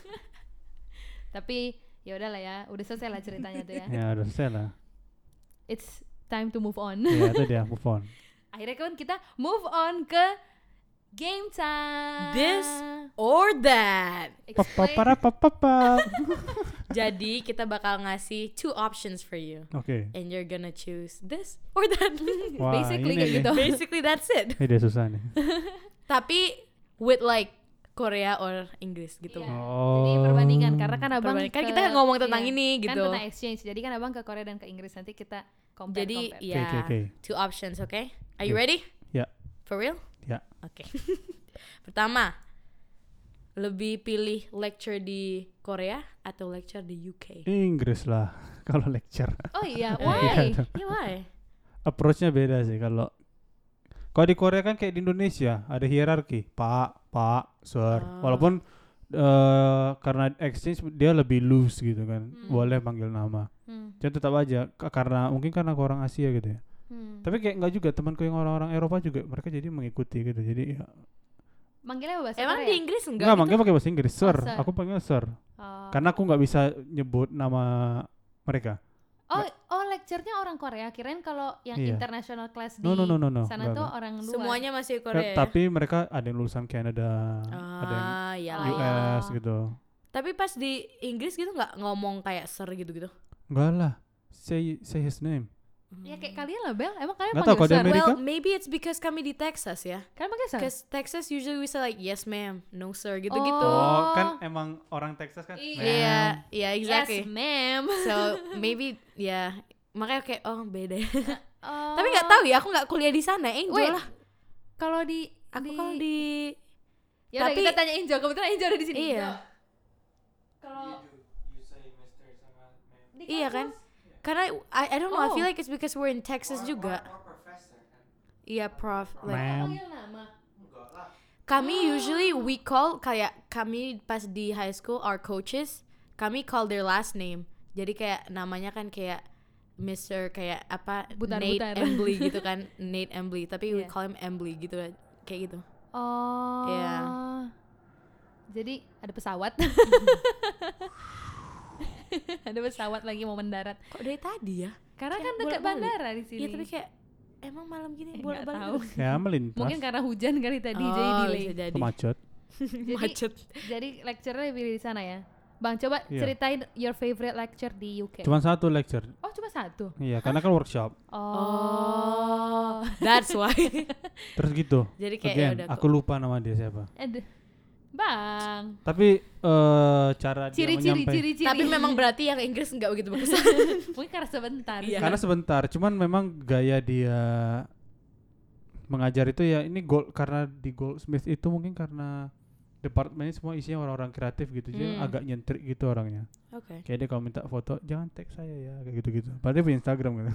Tapi ya udahlah ya, udah selesai lah ceritanya tuh ya. Ya udah selesai lah. It's time to move on. Ya itu dia move on. Akhirnya kan kita move on ke game time. This or that. Pap pap Explain. para pap pap pap. Jadi kita bakal ngasih two options for you. Oke. And you're gonna choose this or that. Wah, Basically ini kayak gitu. Basically that's it. Ini susah nih. Tapi with like Korea or Inggris gitu. Iya. Oh. Jadi perbandingan karena kan abang. Kan ke- kita ngomong tentang iya, ini Kan gitu. tentang exchange. Jadi kan abang ke Korea dan ke Inggris nanti kita compare Jadi compare. ya oke, oke. two options, okay? Are you Oke. ready? Ya. For real? Ya. Oke. Pertama, lebih pilih lecture di Korea atau lecture di UK? Inggris lah kalau lecture. Oh iya, why? Iya. Yeah, why? Approach-nya beda sih kalau kalau di Korea kan kayak di Indonesia ada hierarki, Pak, Pak, Sir. Ah. Walaupun eh, karena exchange dia lebih loose gitu kan. Hmm. Boleh panggil nama. Hmm, Jadi tetap aja ka- karena mungkin karena aku orang Asia gitu ya. Hmm. Tapi kayak enggak juga temanku yang orang-orang Eropa juga mereka jadi mengikuti gitu. Jadi ya Manggilnya bahasa Emang Korea? di Inggris enggak? enggak, gitu? makanya pakai bahasa Inggris, Sir. sir. Aku panggil Sir. Oh. Karena aku nggak bisa nyebut nama mereka. Oh, oh lecture-nya orang Korea. Kirain kalau yang Iya. international class di No, no, no, no, no. sana Enggak, tuh enggak. orang luar. Semuanya masih Korea. ya? Tapi mereka ada yang lulusan Canada, ada yang ah, ya Oh. lah ya. US gitu. Tapi pas di Inggris gitu nggak ngomong kayak sir gitu-gitu. Enggak lah. Say say his name. Ya kayak kalian lah Bel. Emang kalian Nggak panggil sir? Well, maybe it's because kami di Texas ya. Kalian panggil sir? Because Texas usually we say like yes ma'am, no sir gitu-gitu. Oh. kan emang orang Texas kan. Iya. Iya, iya Yes, exactly. ma'am. So maybe ya makanya kayak oh beda. Oh. Tapi nggak tahu ya, aku nggak kuliah di sana. Angel Wait, lah. Kalau di Aku di, kalau di Ya tapi- kita tanya Injo. Kebetulan Injo ada di sini. Iya. Kalau Iya kan? Karena I, I don't know, I feel Oh. like it's because we're in Texas juga. Iya, prof. Like, Ma'am. Kami usually we call kayak kami pas di high school our coaches, kami call their last name. Jadi kayak namanya kan kayak Mr. kayak apa Butar-butar. Nate Embley gitu kan, Nate Embley, tapi we Iya. call him Embley gitu kayak gitu. Oh. Iya. Jadi ada pesawat. ada pesawat lagi mau mendarat. Kok dari tadi ya? Karena Kayak kan dekat bandara di sini. Iya, tapi kayak emang malam gini Eh, bolak nggak balik. tahu. Ya melintas. Mungkin karena hujan kali tadi oh, jadi delay. bisa jadi. Macet. Jadi, Macet. jadi lecture-nya pilih di sana ya. Bang, coba Iya. ceritain your favorite lecture di UK. Cuma satu lecture. oh, cuma satu. Iya, karena kan workshop. Oh. That's why. Terus gitu. jadi kayak Again, ya udah aku lupa nama dia siapa. Aduh. Bang. Tapi eh cara dia Ciri-ciri menyampai- ciri-ciri. Tapi memang berarti yang Inggris nggak begitu bagus. mungkin karena sebentar. Iya. Karena sebentar, cuman memang gaya dia mengajar itu ya ini gold karena di Goldsmith itu mungkin karena departemennya semua isinya orang-orang kreatif gitu, jadi Hmm. agak nyentrik gitu orangnya. Oke. Kayak dia kalau minta foto, jangan tag saya ya, kayak gitu-gitu. Padahal dia punya Instagram gitu.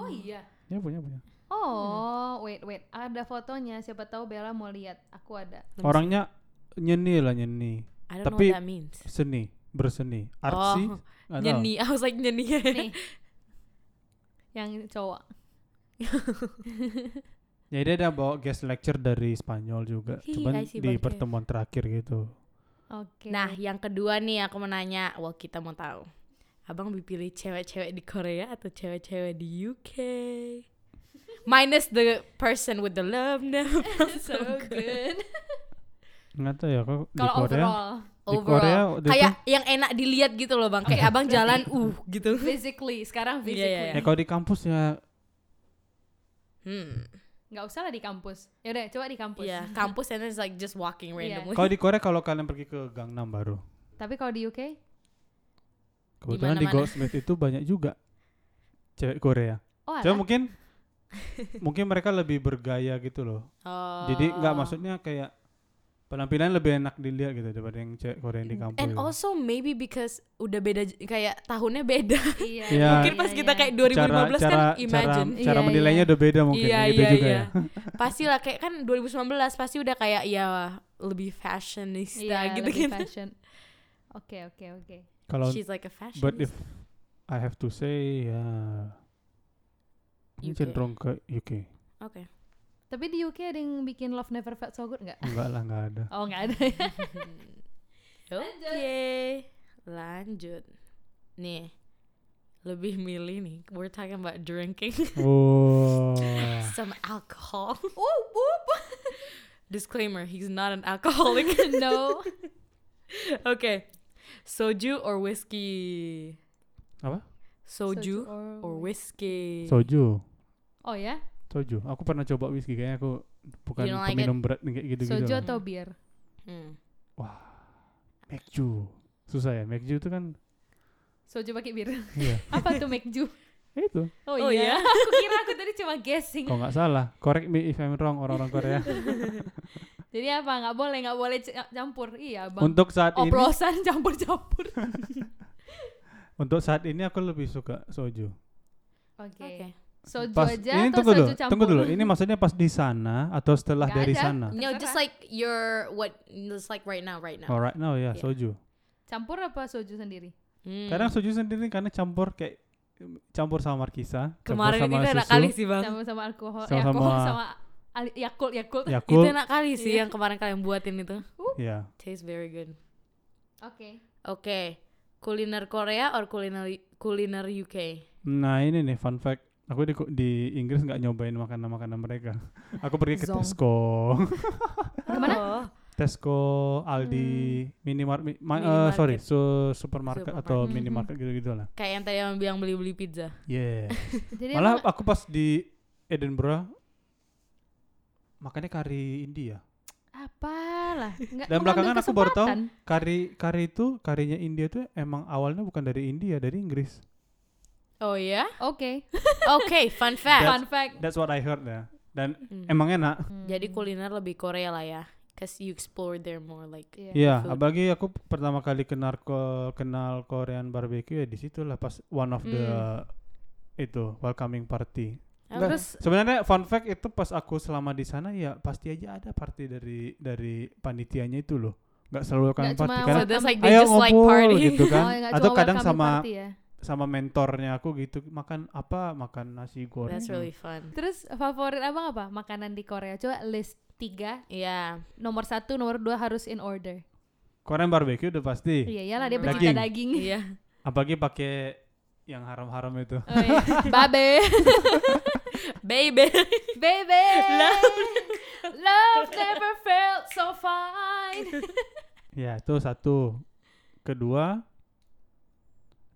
Oh iya. ya punya punya. Oh, wait wait, ada fotonya. Siapa tahu Bella mau lihat. Aku ada. Orangnya nyeni lah nyeni, I don't tapi- know what that means. seni, berseni, artsy. Oh, nyeni. I was like nyeni. Nih. Yang cowok. Ya dia ada bawa guest lecture dari Spanyol juga, Hi, cuman di Bang. pertemuan terakhir gitu. Oke. Nah, yang kedua nih aku mau nanya, well kita mau tahu. Abang lebih pilih cewek-cewek di Korea atau cewek-cewek di UK? Minus the person with the love never felt so good. Nggak tahu ya kok di Kalau Korea. overall, Di Overall. Korea Kayak yang enak dilihat gitu loh bang. Kayak abang jalan uh gitu. physically sekarang Iya, physically. iya, tuh, iya. ya kalau di kampus ya Hmm. Nggak usah lah di kampus. Ya udah, coba di kampus. Iya, kampus and then it's like just walking Iya. randomly. kalau di Korea kalau kalian pergi ke Gangnam baru. Tapi kalau di UK, Kebetulan di. Goldsmith itu banyak juga cewek Korea. oh Cuma mungkin mungkin mereka lebih bergaya gitu loh. Oh. Jadi nggak maksudnya kayak penampilan lebih enak dilihat gitu daripada yang cewek Korea yang di kampus. And gitu. also maybe because udah beda kayak tahunnya beda. Iya. Iya. Mungkin pas kita kayak 2015 cara, kan cara, imagine. Cara, cara Iya, menilainya iya. udah beda mungkin Iya gitu iya juga iya. ya. pasti lah kayak kan 2019 pasti udah kayak ya lebih fashionista Iya, gitu lebih gitu. fashion. Oke, oke, oke. Kalau She's like a fashion. but if I have to say ya ini UK. cenderung ke UK. Oke. Tapi di UK ada yang bikin Love Never Felt So Good nggak? Enggak lah, enggak ada. Oh nggak ada ya. Oke. Lanjut. Nih. Lebih milih nih. We're talking about drinking Oh. some alcohol. Whoop, whoop. Disclaimer, he's not an alcoholic. no. okay. Soju or whiskey? Apa? Soju, or whiskey? Soju. Oh ya? Soju. Aku pernah coba whisky kayaknya aku bukan You don't like peminum berat kayak gitu-gitu. Soju lah. atau bir? Hmm. Mekju. Susah ya. Mekju itu kan Soju pakai bir. iya. Apa tuh Mekju? itu. Oh, Oh, iya. iya? aku kira aku tadi cuma guessing. Kalau nggak salah, correct me if I'm wrong orang-orang Korea. Jadi apa? Nggak boleh, nggak boleh campur. Iya, bang. untuk saat ini Oplosan campur-campur. Untuk saat ini aku lebih suka soju. Oke. Oke. Soju Pas aja ini atau tunggu soju dulu, campur? tunggu dulu. Ini maksudnya pas di sana atau setelah Nggak dari ada. sana? No, just like your what just like right now, right now. Oh, right now ya Iya. soju. Campur apa soju sendiri? Hmm. Kadang soju sendiri karena campur kayak campur sama markisa, campur kemarin sama itu enak susu, kali sih bang. Sama sama alkohol, eh, Sama-sama- alkohol sama Yakult, Yakult. Yakult. Itu enak kali sih Iya. yang kemarin kalian buatin itu. Ya. Tastes very good. Oke. Oke, kuliner Korea or kuliner kuliner UK? Nah ini nih fun fact. Aku di, di Inggris nggak nyobain makanan-makanan mereka. Aku pergi ke Zong. Tesco, Ke mana? Tesco, Aldi, Minimart, mi, ma- eh, Minimarket. sorry, su- supermarket atau Supermarket. minimarket gitu-gitu lah. kayak yang tadi yang bilang beli-beli pizza. Yeah. Jadi Malah aku pas di Edinburgh makannya kari India. Apalah. Nggak Dan belakangan aku baru tahu. Kari kari itu karinya India tuh emang awalnya bukan dari India, dari Inggris. Oh ya? Oke. Oke, fun fact. Fun fact. That's what I heard ya. Dan Hmm. emang enak. Hmm. Jadi kuliner lebih Korea lah ya. Cause you explore there more like. Iya. Iya, food. apalagi aku pertama kali kenal ko, kenal Korean barbecue ya di situ lah pas one of the itu welcoming party. Enggak, Terus Sebenarnya fun fact itu pas aku selama di sana ya pasti aja ada party dari dari panitianya itu loh. Nggak selalu welcoming nggak party karena like ayo just like ngumpul party. gitu kan. Oh, nggak Atau kadang sama party ya. sama mentornya aku gitu makan apa makan nasi goreng. That's really fun. Terus favorit abang apa? Makanan di Korea. Coba list tiga. Iya. Nomor satu, nomor dua harus in order. Korean barbecue udah pasti. Iya, iyalah dia Daging. pecinta daging. Iya. Apalagi pakai yang haram-haram itu. Oh, iya. Babe. Baby. Baby. Love never felt so fine. Ya, itu satu. Kedua,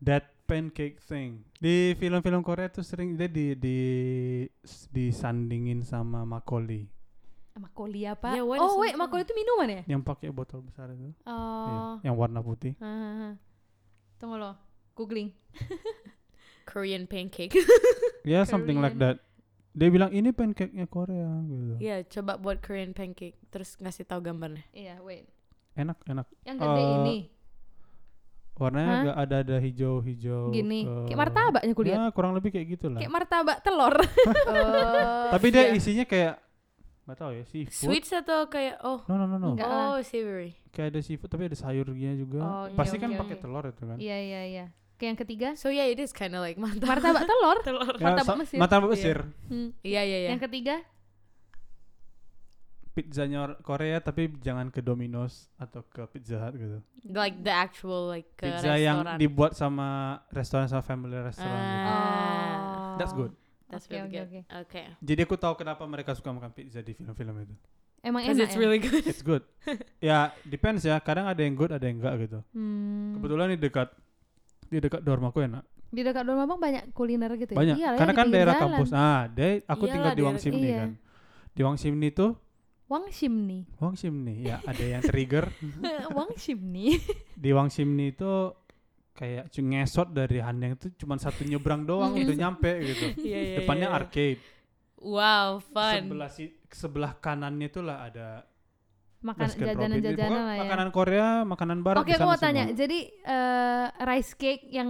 that pancake thing. Di film-film Korea tuh sering dia di di disandingin sama makoli Makoli apa? Yeah, is oh wait, makoli? itu minuman ya? yang pakai botol besar itu. Oh. yang warna putih. Ah, Tunggu lo, googling. Korean pancake. Ya, something like that. Dia bilang ini pancake-nya Korea gitu. Iya, coba buat Korean pancake terus ngasih tahu gambarnya. Iya, wait. Enak, enak. Yang gede Eh, ini, Warnanya Hah? agak ada-ada hijau-hijau. gini. eh, Kayak martabaknya kulihat. Ya, kurang lebih kayak gitu lah. Kayak martabak telur. Tapi dia isinya kayak nggak tahu ya, seafood. Sweets atau kayak oh No, no, no, no. Enggak oh savory. Kayak ada seafood tapi ada sayurnya juga. Oh, oke, Pasti kan oke, pakai telur itu kan. Iya, iya, iya. Kayak yang ketiga, So yeah, it is kind of like mantap. martabak telur. telur. Ya, Martabak Mesir. Martabak Iya. Mesir. Hmm. Iya iya iya. Yang ketiga, Pizzanya or- Korea tapi jangan ke Domino's atau ke Pizza Hut gitu. Like the actual like uh, Pizza yang dibuat sama restoran sama family restoran. gitu. Ah. Oh. That's good. That's Oke, really oke, good. oke. Okay. Jadi aku tahu kenapa mereka suka makan pizza di film-film itu. Emang enak it's ya? really good. It's good. ya depends ya. Kadang ada yang good, ada yang enggak gitu. Hmm. Kebetulan di dekat di dekat dorm aku enak. Di dekat rumah bang banyak kuliner gitu ya? Banyak. Iyalah ya, Karena kan daerah jalan. kampus. Ah, deh aku Iyalah, tinggal di Wang Simni iya. kan. Di Wang Simni itu Wang Shimni. Wang Simni ya ada yang trigger. Wang Shimni. di Wang Simni itu kayak ngesot dari Handeng itu cuma satu nyebrang doang udah nyampe gitu. Iya, iya, Depannya iya. arcade. Wow, fun. Sebelah si sebelah kanannya itulah ada Makan basket Robin. Jadi jajanan-jajanan lah ya. Makanan Korea, makanan barat Oke, di aku mau tanya. semua. Jadi eh, rice cake yang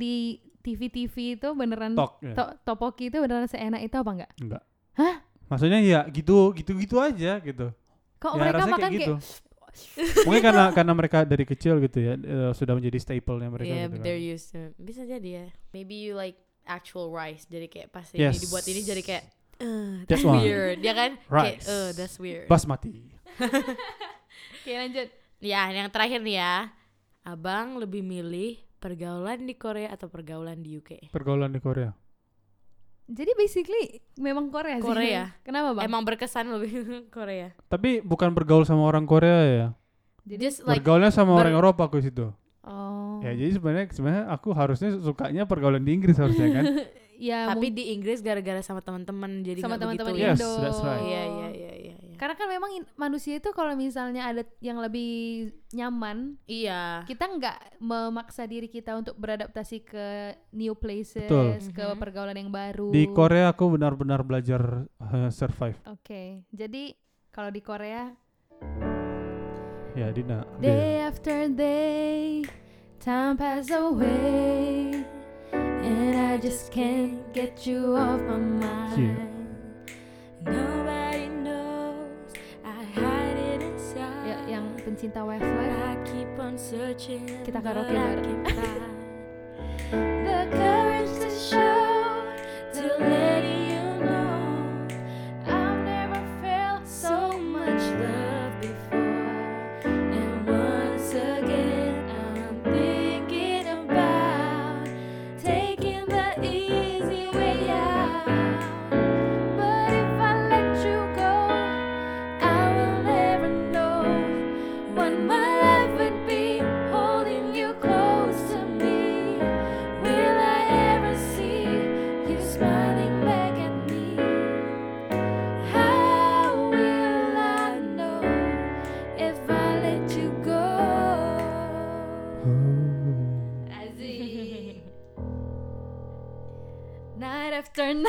di TV-TV itu beneran Tok. ya. to- topoki itu beneran seenak itu apa enggak? Enggak. Hah? Maksudnya ya gitu, gitu-gitu aja gitu. Kok ya mereka makan kayak kayak, gitu. Mungkin karena karena mereka dari kecil gitu ya eh, sudah menjadi staple-nya mereka yeah, gitu kan. they're used to. Bisa jadi ya. Maybe you like actual rice. Jadi kayak pas Yes. ini dibuat ini jadi kayak uh, That's weird. Ya kan? Kayak, Rice. uh, that's weird. Basmati. Oke, lanjut. Ya, yang terakhir nih ya. Abang lebih milih pergaulan di Korea atau pergaulan di UK? Pergaulan di Korea. Jadi basically memang Korea sih. Korea. Kenapa, Bang? Emang berkesan lebih Korea. Tapi bukan bergaul sama orang Korea ya. Jadi Just like Bergaulnya sama ber- orang Eropa aku situ. oh. Ya jadi sebenarnya sebenarnya aku harusnya sukanya pergaulan di Inggris harusnya kan. ya tapi mung- di Inggris gara-gara sama teman-teman jadi sama teman-teman begitu ya. Yes, Indo. that's right. Iya, iya, iya, iya, iya. Karena kan memang in- manusia itu kalau misalnya ada yang lebih nyaman, Iya. kita nggak memaksa diri kita untuk beradaptasi ke new places, Betul. ke Mhm. pergaulan yang baru. Di Korea aku benar-benar belajar eh, survive. Oke, jadi kalau di Korea Ya Dina. Day after day, time pass away, and I just can't get you off my mind. Nobody pencinta Westlife. Kita karaoke bareng.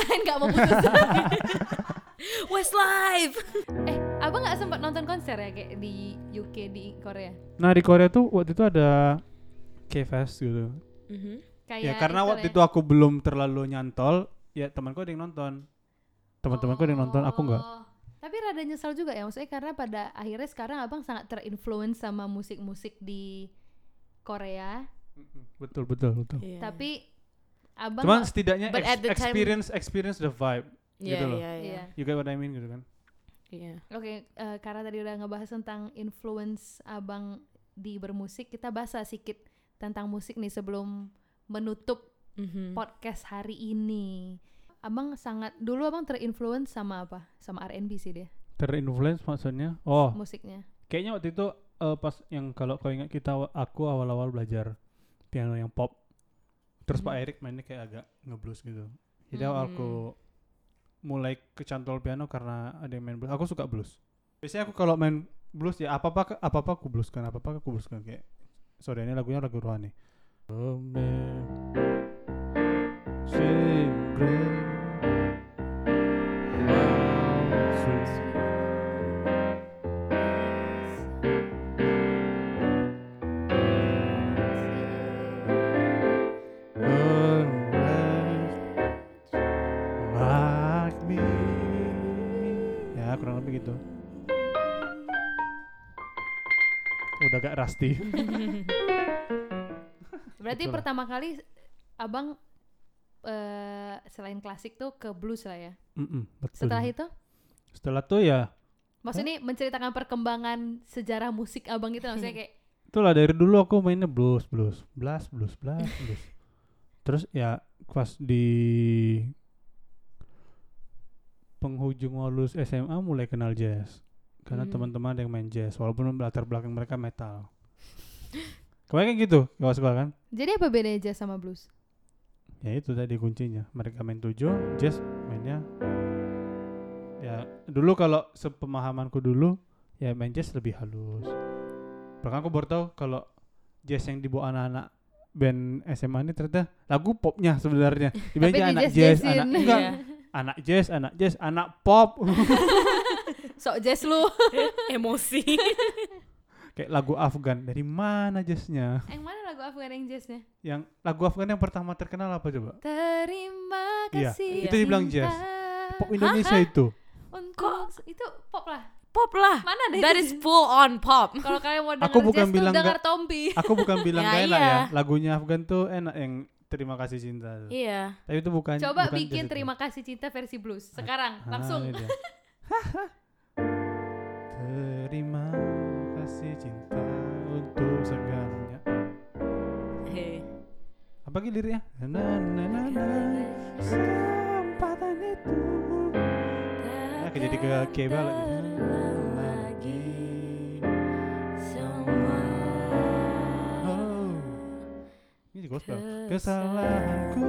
after night gak mau putus. Westlife. eh, abang nggak sempat nonton konser ya kayak di UK di Korea? Nah di Korea tuh waktu itu ada K-Fest gitu. Mhm. Kayak ya karena itu waktu lah itu aku belum terlalu nyantol, ya temanku ada yang nonton. Teman-temanku ada yang nonton, aku enggak. Oh. Tapi rada nyesal juga ya, maksudnya karena pada akhirnya sekarang abang sangat terinfluence sama musik-musik di Korea, Betul betul betul. Iya. tapi abang Cuman setidaknya But ex- at the time- experience experience the vibe. Iya, gitu loh. iya, iya. Iya. You get what I mean gitu kan? Iya. Oke, eh, karena tadi udah ngebahas tentang influence abang di bermusik, kita bahas sedikit tentang musik nih sebelum menutup Mhm. podcast hari ini. Abang sangat dulu abang terinfluence sama apa? Sama R&B sih dia Terinfluence maksudnya? Oh, musiknya. kayaknya waktu itu eh, pas yang kalau kau ingat kita aku awal-awal belajar piano yang pop. Terus Pak Mhm. Erik mainnya kayak agak ngeblues gitu. Jadi Mhm. aku mulai kecantol piano karena ada yang main blues. Aku suka blues. Biasanya aku kalau main blues ya apa apa apa apa aku blueskan, apa apa aku blueskan kayak sorry ini lagunya lagu rohani. Sing great. Wow, Udah gak rusty. Berarti Betul lah. pertama kali abang eh selain klasik tuh ke blues lah ya. Mm-mm, betul. Setelah itu, Setelah tuh ya maksudnya menceritakan perkembangan sejarah musik abang itu maksudnya kayak itulah dari dulu aku mainnya blues blues blues blues blues blues terus ya pas di penghujung lulus SMA mulai kenal jazz karena Hmm. teman-teman ada yang main jazz walaupun latar belakang mereka metal Kebanyakan gitu kalau sekolah kan Jadi apa bedanya jazz sama blues? ya itu tadi kuncinya mereka main tujuh jazz mainnya ya dulu kalau sepemahamanku dulu ya main jazz lebih halus bahkan aku baru tahu kalau jazz yang dibawa anak-anak band SMA ini ternyata lagu popnya sebenarnya dibanding anak jazz di-jazz-jazzin. anak enggak Iya. anak jazz anak jazz anak pop Sok jazz lu. Emosi. kayak lagu Afgan dari mana jazznya yang mana lagu Afgan yang jazznya? yang lagu Afgan yang pertama terkenal apa coba Terima Iya, kasih. itu dibilang jazz. cinta pop Indonesia itu Untuk itu pop lah. pop lah. Mana deh? That is full on pop. Kalau kalian mau denger Aku bukan jazz bilang tuh dengar Tompi. aku bukan bilang Ya, gak enak iya. ya lagunya Afgan tuh enak yang terima kasih cinta tuh. Iya. tapi itu bukan Coba bukan bikin terima kasih cinta versi blues. Sekarang Ah, langsung. dia. terima kasih cinta untuk segalanya Hey. apa lagi liriknya? Na na na na kesempatan itu. Kayak jadi ke K balik lagi. Oh. Ini gospel. kesalahanku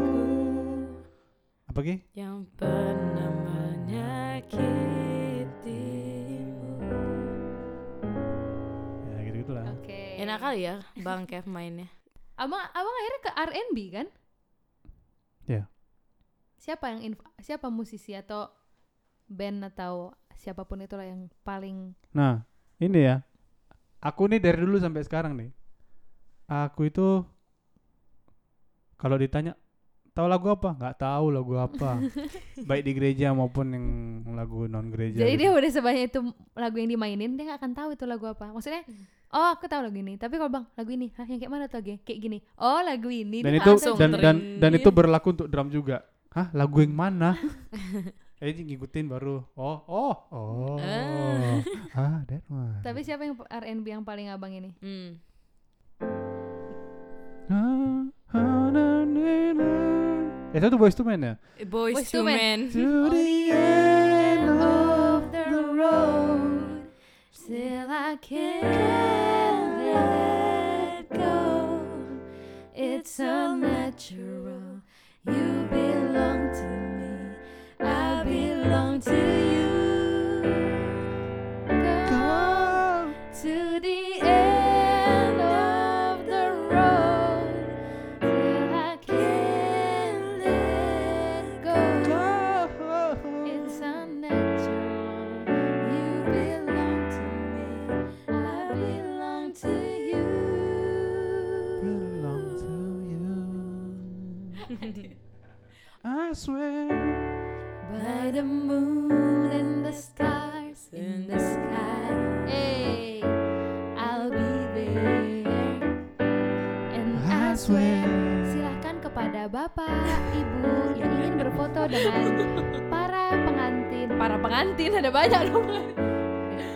kali ya Bang Kev mainnya. Abang abang akhirnya ke R&B kan? Iya. Siapa yang inv- siapa musisi atau band atau siapa pun itulah yang paling Nah, ini ya. Aku nih dari dulu sampai sekarang nih. Aku itu kalau ditanya tahu lagu apa? Nggak tahu lagu apa. Baik di gereja maupun yang lagu non gereja. Jadi gitu. dia udah sebanyak itu lagu yang dimainin dia nggak akan tahu itu lagu apa. Maksudnya, oh aku tahu lagu ini. Tapi kalau bang lagu ini, hah yang kayak mana tuh Ge? Kayak gini. Oh lagu ini. dan itu dan dan dan itu berlaku untuk drum juga. Hah, lagu yang mana? eh ngikutin baru. Oh, oh, oh. Ah. ah, that one. Tapi siapa yang R&B yang paling abang ini? Hmm. Ah, ah. Itu tuh Boyz II Men ya? Boys, Boyz to Men. Men. ¿eh? Eh, to the end of the road Still I can't let go It's so natural You belong to me I belong to banyak dong.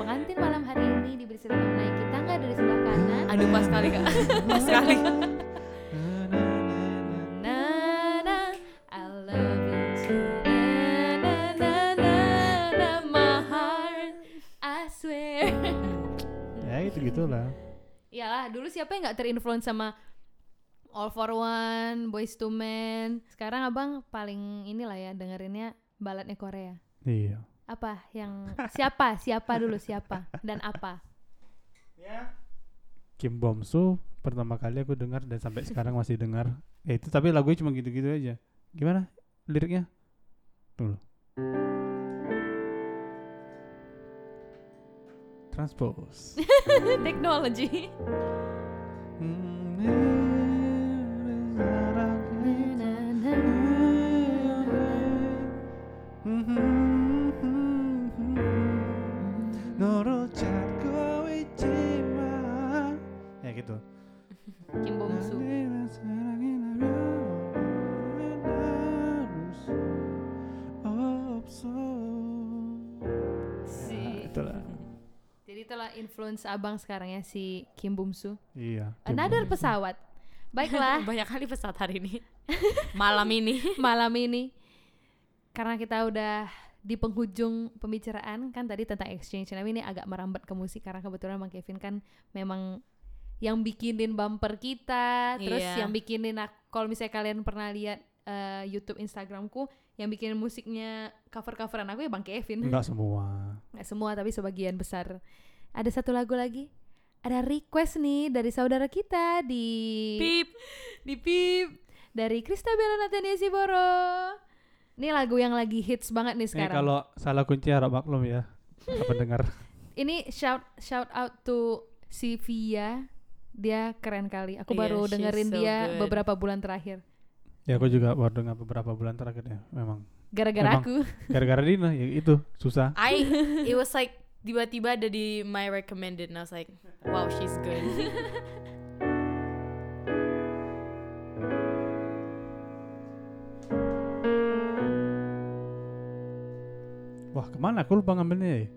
Pengantin malam hari ini diberi silakan menaiki tangga dari sebelah kanan. Aduh pas sekali kak. pas sekali. Na na, I love you too. Na na na na, my heart, I swear. Ya itu gitulah. Iyalah, dulu siapa yang nggak terinfluence sama All for One, Boys to Men. Sekarang abang paling inilah ya dengerinnya baladnya Korea. Iya. Apa yang siapa? Siapa dulu siapa dan apa? Kim Bomsu pertama kali aku dengar dan sampai sekarang masih dengar. Ya itu tapi lagunya cuma gitu-gitu aja. Gimana liriknya? Tunggu. Transpose. Technology. Influence abang sekarang ya si Kim Bumsu. Iya. Kim Another Bumsu. pesawat. Baiklah, Banyak kali pesawat hari ini. Malam ini. malam ini karena kita udah di penghujung pembicaraan kan tadi tentang exchange. Tapi ini agak merambat ke musik karena kebetulan Bang Kevin kan memang yang bikinin bumper kita, terus Iya. yang bikinin kalau misalnya kalian pernah lihat eh, YouTube Instagramku yang bikinin musiknya cover-coveran aku ya Bang Kevin. Enggak semua. Nggak semua tapi sebagian besar. Ada satu lagu lagi. Ada request nih dari saudara kita di Pip. di Pip dari Kristabella Natania Siboro. Ini lagu yang lagi hits banget nih Ini sekarang. kalau salah kunci harap maklum ya. Apa pendengar? Ini shout shout out to si Via. Dia keren kali. Aku Iya, baru dengerin so dia good. beberapa bulan terakhir. Ya aku juga baru dengar beberapa bulan terakhir ya. Memang. Gara-gara aku. Gara-gara Dina ya itu susah. I it was like tiba-tiba ada di my recommended and I was like, wow, she's good. Wah ke mana? Aku lupa ngambilnya ya.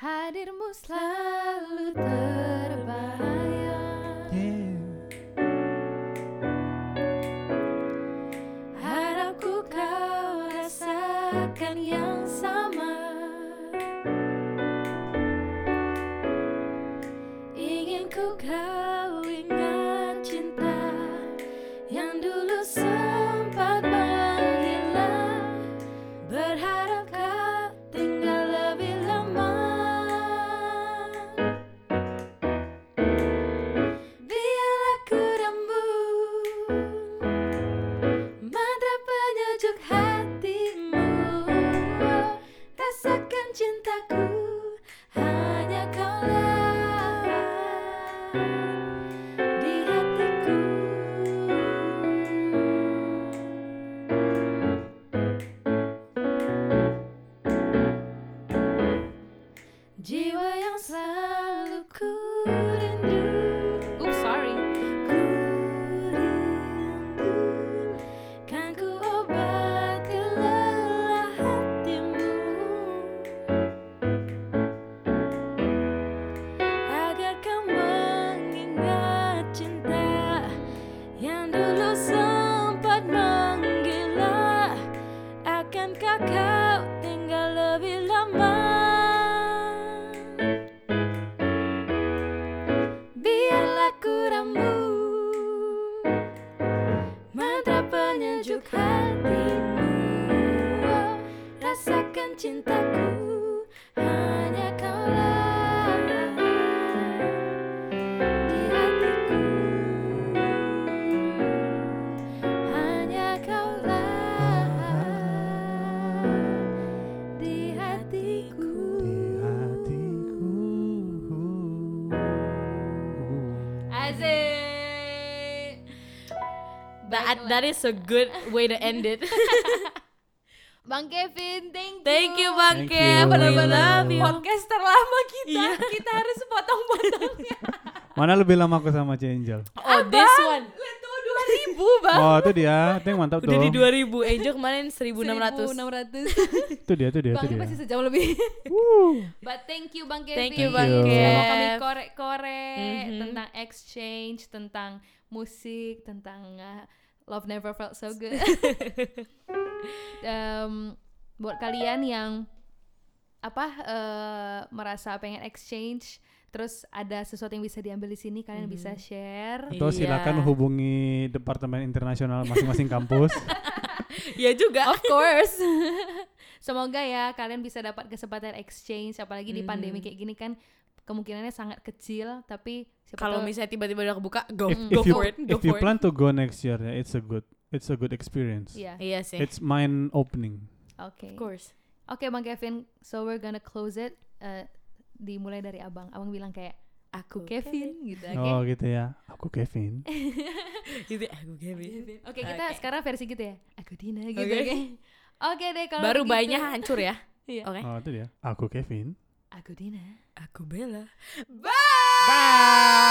Hadirmu selalu terbayang. That that is a good way to end it. Bang Kevin, thank you. Thank you Bang Thank Kev. you. We Benar-benar love you. podcast terlama kita. Iya. Kita harus potong-potongnya. Mana lebih lama aku sama Angel? Oh, this one. Itu 2000, Bang. Oh itu dia, itu yang mantap Udah di tuh. 2000, Angel kemarin 1600. 1600. Itu dia, itu dia, Bang itu dia. pasti sejam lebih. But thank you Bang Kevin. Thank you Bang Sudah mau Kev. kami korek-korek Mhm. tentang exchange, tentang musik, tentang uh, Love Never Felt So Good. Em, buat kalian yang apa eh, merasa pengen exchange terus ada sesuatu yang bisa diambil di sini kalian Mhm. bisa share Atau Iya. silakan hubungi departemen internasional masing-masing kampus. Iya juga. Of course. Semoga ya kalian bisa dapat kesempatan exchange apalagi di Mhm. pandemi kayak gini kan kemungkinannya sangat kecil tapi siapa Kalau tahu- misalnya tiba-tiba udah kebuka, go, if, go if you, for it, go if you it. plan to go next year, ya, it's a good, it's a good experience. Iya. Iya sih. It's mind opening. Oke. Of course. Oke Bang Kevin, so we're gonna close it eh, dimulai dari Abang. Abang bilang kayak aku Kevin gitu, oke? Oh gitu ya. Aku Kevin. Gitu aku Kevin. Oke, kita Oke. sekarang versi gitu ya. Aku Dina gitu, Oke. oke? Oke deh kalau Baru begitu. bayinya hancur ya. Iya. Oke. Oh itu dia. Aku Kevin. Aku Dina. Aku Bella. Bye. Bye.